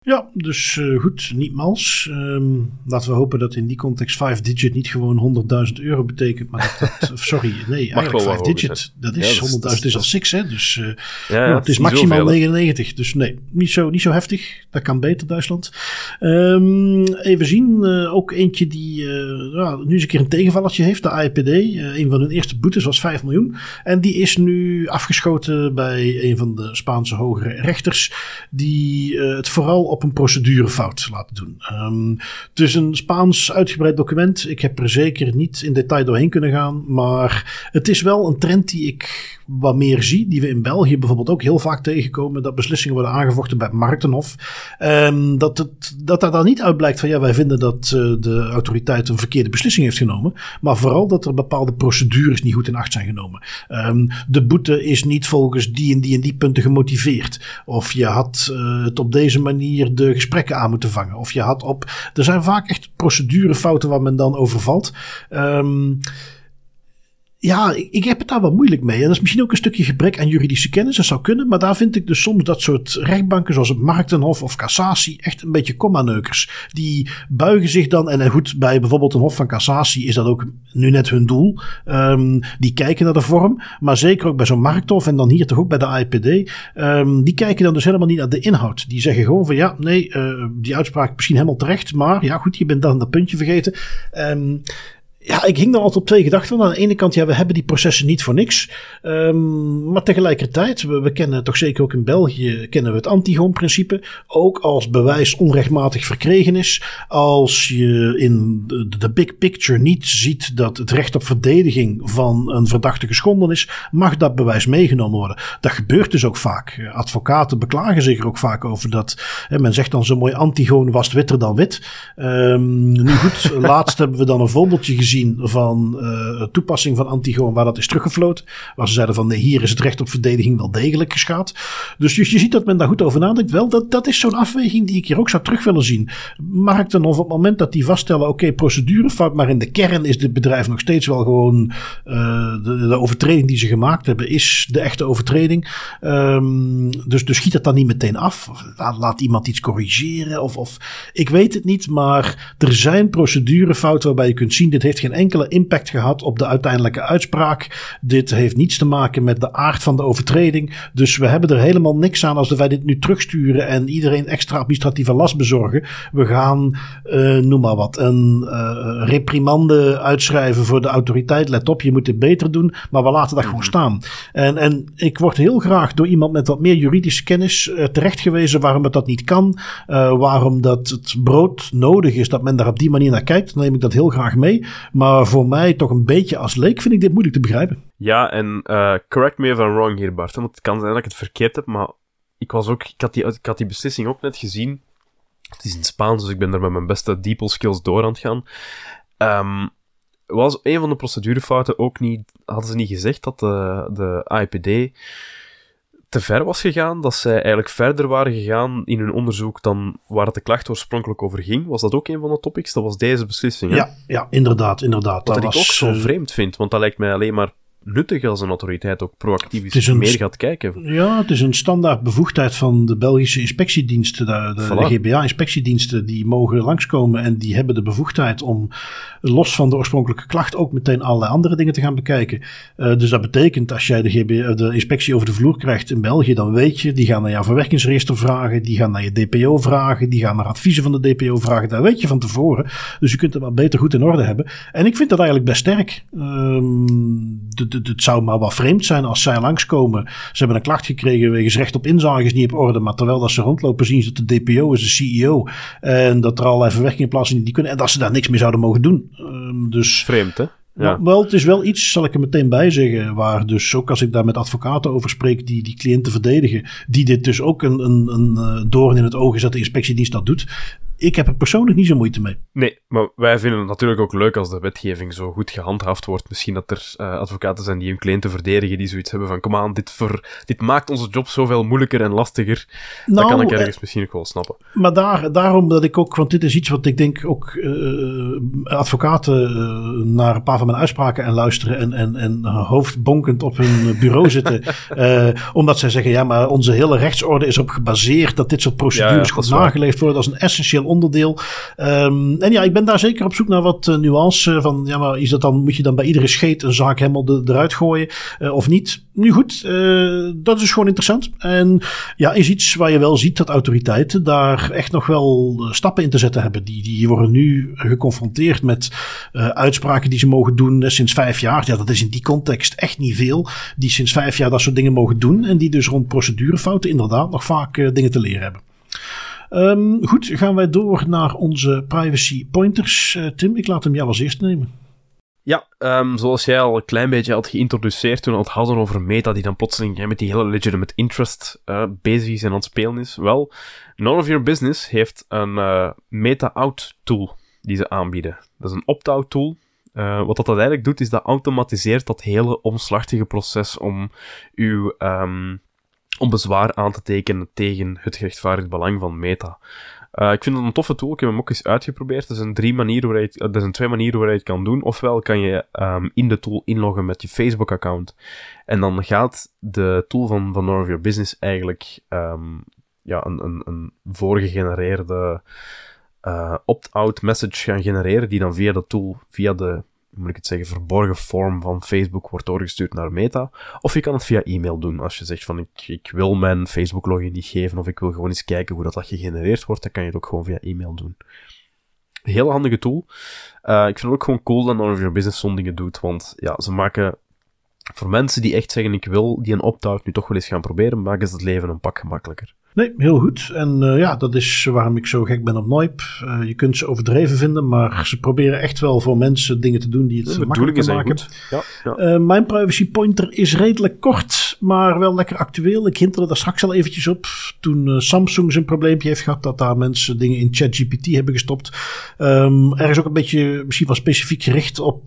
Ja, dus uh, goed, niet mals. Um, laten we hopen dat in die context 5 digit niet gewoon 100.000 euro betekent. Maar dat, dat sorry, [laughs] nee, eigenlijk 5 digit, dat is ja, 100.000 is al 6 hè. Dus uh, ja, ja, het is maximaal 99. Dus nee, niet zo, niet zo heftig. Dat kan beter, Duitsland. Um, even zien, uh, ook eentje die nu eens een keer een tegenvallertje heeft. De AIPD, een van hun eerste boetes was 5 miljoen. En die is nu afgeschoten bij een van de Spaanse hogere rechters. Die het vooral op een procedurefout laten doen. Um, het is een Spaans uitgebreid document. Ik heb er zeker niet in detail doorheen kunnen gaan. Maar het is wel een trend die ik wat meer zie. Die we in België bijvoorbeeld ook heel vaak tegenkomen. Dat beslissingen worden aangevochten bij Martenhof. Um, dat, het, dat daar dan niet uit blijkt van ja, wij vinden dat uh, de autoriteit een verkeerde beslissing heeft genomen. Maar vooral dat er bepaalde procedures niet goed in acht zijn genomen. Um, de boete is niet volgens die en die en die punten gemotiveerd. Of je had uh, het op deze manier de gesprekken aan moeten vangen. Of je had op. Er zijn vaak echt procedurefouten waar men dan over valt. Um, ja, ik heb het daar wel moeilijk mee. En dat is misschien ook een stukje gebrek aan juridische kennis. Dat zou kunnen. Maar daar vind ik dus soms dat soort rechtbanken zoals het Marktenhof of Cassatie echt een beetje commaneukers. Die buigen zich dan. En goed, bij bijvoorbeeld een Hof van Cassatie is dat ook nu net hun doel. Um, die kijken naar de vorm. Maar zeker ook bij zo'n Markthof en dan hier toch ook bij de AIPD. Um, ehm, die kijken dan dus helemaal niet naar de inhoud. Die zeggen gewoon van ja, nee, uh, die uitspraak misschien helemaal terecht. Maar ja, goed, je bent dan dat puntje vergeten. Um, ja, ik hing dan altijd op twee gedachten. Aan de ene kant, ja, we hebben die processen niet voor niks. Um, maar tegelijkertijd, we, kennen toch zeker ook in België, kennen we het Antigoon-principe. Ook als bewijs onrechtmatig verkregen is. Als je in de, de, big picture niet ziet dat het recht op verdediging van een verdachte geschonden is, mag dat bewijs meegenomen worden. Dat gebeurt dus ook vaak. Advocaten beklagen zich er ook vaak over dat, hè, men zegt dan zo mooi, Antigoon was witter dan wit. Um, nu goed, [laughs] laatst hebben we dan een voorbeeldje gezien van uh, toepassing van Antigoon, waar dat is teruggefloten. Waar ze zeiden van nee, hier is het recht op verdediging wel degelijk geschaad. Dus je, je ziet dat men daar goed over nadenkt. Wel, dat, dat is zo'n afweging die ik hier ook zou terug willen zien. Markt dan of op het moment dat die vaststellen, oké, procedurefout, maar in de kern is dit bedrijf nog steeds wel gewoon uh, de, de, overtreding die ze gemaakt hebben, is de echte overtreding. Um, dus, dus schiet dat dan niet meteen af. Laat, laat iemand iets corrigeren of, of ik weet het niet, maar er zijn procedurefouten waarbij je kunt zien, dit heeft geen enkele impact gehad op de uiteindelijke uitspraak. Dit heeft niets te maken met de aard van de overtreding. Dus we hebben er helemaal niks aan als wij dit nu terugsturen en iedereen extra administratieve last bezorgen. We gaan, uh, noem maar wat, een uh, reprimande uitschrijven voor de autoriteit. Let op, je moet dit beter doen. Maar we laten dat gewoon mhm. staan. En, en ik word heel graag door iemand met wat meer juridische kennis uh, terechtgewezen waarom het dat niet kan. waarom dat het brood nodig is dat men daar op die manier naar kijkt. Dan neem ik dat heel graag mee. Maar voor mij toch een beetje als leek vind ik dit moeilijk te begrijpen. Ja, en uh, correct me if I'm wrong hier, Bart. Want het kan zijn dat ik het verkeerd heb, maar ik, was ook, ik, had die, ik had die beslissing ook net gezien. Het is in Spaans, dus ik ben er met mijn beste DeepL skills door aan het gaan. Um, was een van de procedurefouten ook niet... Hadden ze niet gezegd dat de, de AIPD te ver was gegaan, dat zij eigenlijk verder waren gegaan in hun onderzoek dan waar de klacht oorspronkelijk over ging. Was dat ook een van de topics? Dat was deze beslissing. Hè? Ja, ja, inderdaad, inderdaad. Wat dat ik ook zo eh, vreemd vind, want dat lijkt mij alleen maar nuttig als een autoriteit ook proactief is, meer gaat kijken. Ja, het is een standaard bevoegdheid van de Belgische inspectiediensten. De, de, de GBA-inspectiediensten die mogen langskomen en die hebben de bevoegdheid om los van de oorspronkelijke klacht ook meteen allerlei andere dingen te gaan bekijken. Uh, dus dat betekent als jij de, GBA, de inspectie over de vloer krijgt in België, dan weet je, die gaan naar jouw verwerkingsregister vragen, die gaan naar je DPO vragen, die gaan naar adviezen van de DPO vragen. Dat weet je van tevoren. Dus je kunt het maar beter goed in orde hebben. En ik vind dat eigenlijk best sterk. Um, het zou maar wat vreemd zijn als zij langskomen. Ze hebben een klacht gekregen wegens recht op inzage is niet op orde. Maar terwijl dat ze rondlopen zien ze dat de DPO is de CEO. En dat er allerlei verwerkingen plaatsen die kunnen. En dat ze daar niks mee zouden mogen doen. Um, dus, Vreemd hè? Ja. wel, het is wel iets, zal ik er meteen bij zeggen, waar dus ook als ik daar met advocaten over spreek die die cliënten verdedigen, die dit dus ook een, een, een eh, doorn in het oog is dat de inspectiedienst dat doet ik heb er persoonlijk niet zo moeite mee. Nee, maar wij vinden het natuurlijk ook leuk als de wetgeving zo goed gehandhaafd wordt. Misschien dat er uh, advocaten zijn die hun cliënten verdedigen, die zoiets hebben van, kom aan, dit, ver, dit maakt onze job zoveel moeilijker en lastiger. Nou, dat kan ik ergens misschien ook wel snappen. Maar daar, daarom dat ik ook, want dit is iets wat ik denk ook uh, advocaten naar een paar van mijn uitspraken en luisteren en, en, en hoofdbonkend op hun bureau zitten. [laughs] omdat zij zeggen, ja, maar onze hele rechtsorde is op gebaseerd dat dit soort procedures ja, goed nageleefd worden als een essentieel onderdeel. Um, en ja, ik ben daar zeker op zoek naar wat uh, nuance van, ja, maar is dat dan, moet je dan bij iedere scheet een zaak helemaal eruit gooien uh, of niet? Nu goed, dat is gewoon interessant. En ja, is iets waar je wel ziet dat autoriteiten daar echt nog wel stappen in te zetten hebben. Die, die worden nu geconfronteerd met uitspraken die ze mogen doen sinds vijf jaar. Ja, dat is in die context echt niet veel. Die sinds vijf jaar dat soort dingen mogen doen. En die dus rond procedurefouten inderdaad nog vaak dingen te leren hebben. Um, goed, gaan wij door naar onze privacy pointers. Uh, Tim, ik laat hem jou als eerste nemen. Ja, um, zoals jij al een klein beetje had geïntroduceerd toen we het hadden over Meta, die dan plotseling met die hele legitimate interest uh, bezig is en aan het spelen is. Wel, None of Your Business heeft een uh, Meta-out tool die ze aanbieden. Dat is een opt-out tool. Wat dat eigenlijk doet, is dat automatiseert dat hele omslachtige proces om uw um, om bezwaar aan te tekenen tegen het gerechtvaardigd belang van Meta. Uh, ik vind het een toffe tool. Ik heb hem ook eens uitgeprobeerd. Er zijn, drie manieren waar er zijn twee manieren waar je het kan doen. Ofwel kan je um, in de tool inloggen met je Facebook-account. En dan gaat de tool van, van of Your Business eigenlijk um, ja, een, een, een voorgegenereerde uh, opt-out message gaan genereren. Die dan via de tool, via de moet ik het zeggen, verborgen vorm van Facebook wordt doorgestuurd naar Meta. Of je kan het via e-mail doen. Als je zegt van ik, ik wil mijn Facebook login niet geven of ik wil gewoon eens kijken hoe dat, dat gegenereerd wordt, dan kan je het ook gewoon via e-mail doen. Heel handige tool. Uh, ik vind het ook gewoon cool dat None of Business zo'n dingen doet, want ja, ze maken voor mensen die echt zeggen ik wil die een opt-out nu toch wel eens gaan proberen, maken ze het leven een pak gemakkelijker. Nee, heel goed. En uh, ja, dat is waarom ik zo gek ben op Noip. Uh, je kunt ze overdreven vinden, maar ze proberen echt wel voor mensen dingen te doen die het ja, makkelijker maken. Ja, ja. Uh, mijn privacy pointer is redelijk kort, maar wel lekker actueel. Ik hinterde daar straks al eventjes op. Toen Samsung zijn probleempje heeft gehad, dat daar mensen dingen in ChatGPT hebben gestopt. Um, er is ook een beetje, misschien wel specifiek gericht op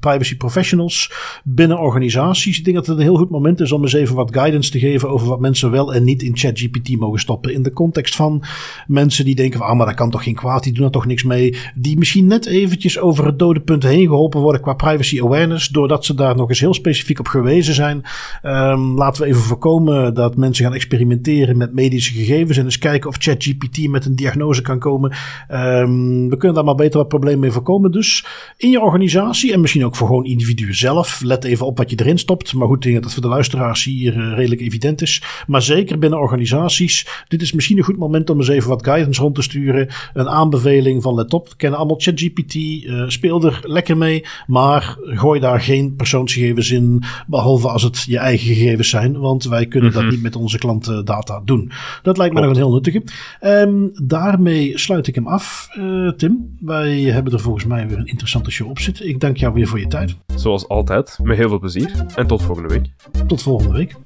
privacy professionals binnen organisaties. Ik denk dat het een heel goed moment is om eens even wat guidance te geven over wat mensen wel en niet in ChatGPT mogen stoppen. In de context van mensen die denken van, ah, maar dat kan toch geen kwaad, die doen er toch niks mee. Die misschien net eventjes over het dode punt heen geholpen worden qua privacy awareness, doordat ze daar nog eens heel specifiek op gewezen zijn. Um, laten we even voorkomen dat mensen gaan experimenteren met medische gegevens en eens kijken of ChatGPT met een diagnose kan komen. Um, we kunnen daar maar beter wat problemen mee voorkomen. Dus in je organisatie en misschien ook voor gewoon individuen zelf, let even op wat je erin stopt. Maar goed, ik dat voor de luisteraars hier uh, redelijk evident is. Maar zeker binnen organisaties. Dit is misschien een goed moment om eens even wat guidance rond te sturen. Een aanbeveling van let op. We kennen allemaal ChatGPT. Uh, speel er lekker mee. Maar gooi daar geen persoonsgegevens in. Behalve als het je eigen gegevens zijn. Want wij kunnen dat mhm. niet met onze klantendata doen. Dat lijkt me nog een heel nuttige. Um, daarmee sluit ik hem af, uh, Tim. Wij hebben er volgens mij weer een interessante show op zitten. Ik dank jou weer voor je tijd. Zoals altijd, met heel veel plezier. En tot volgende week. Tot volgende week.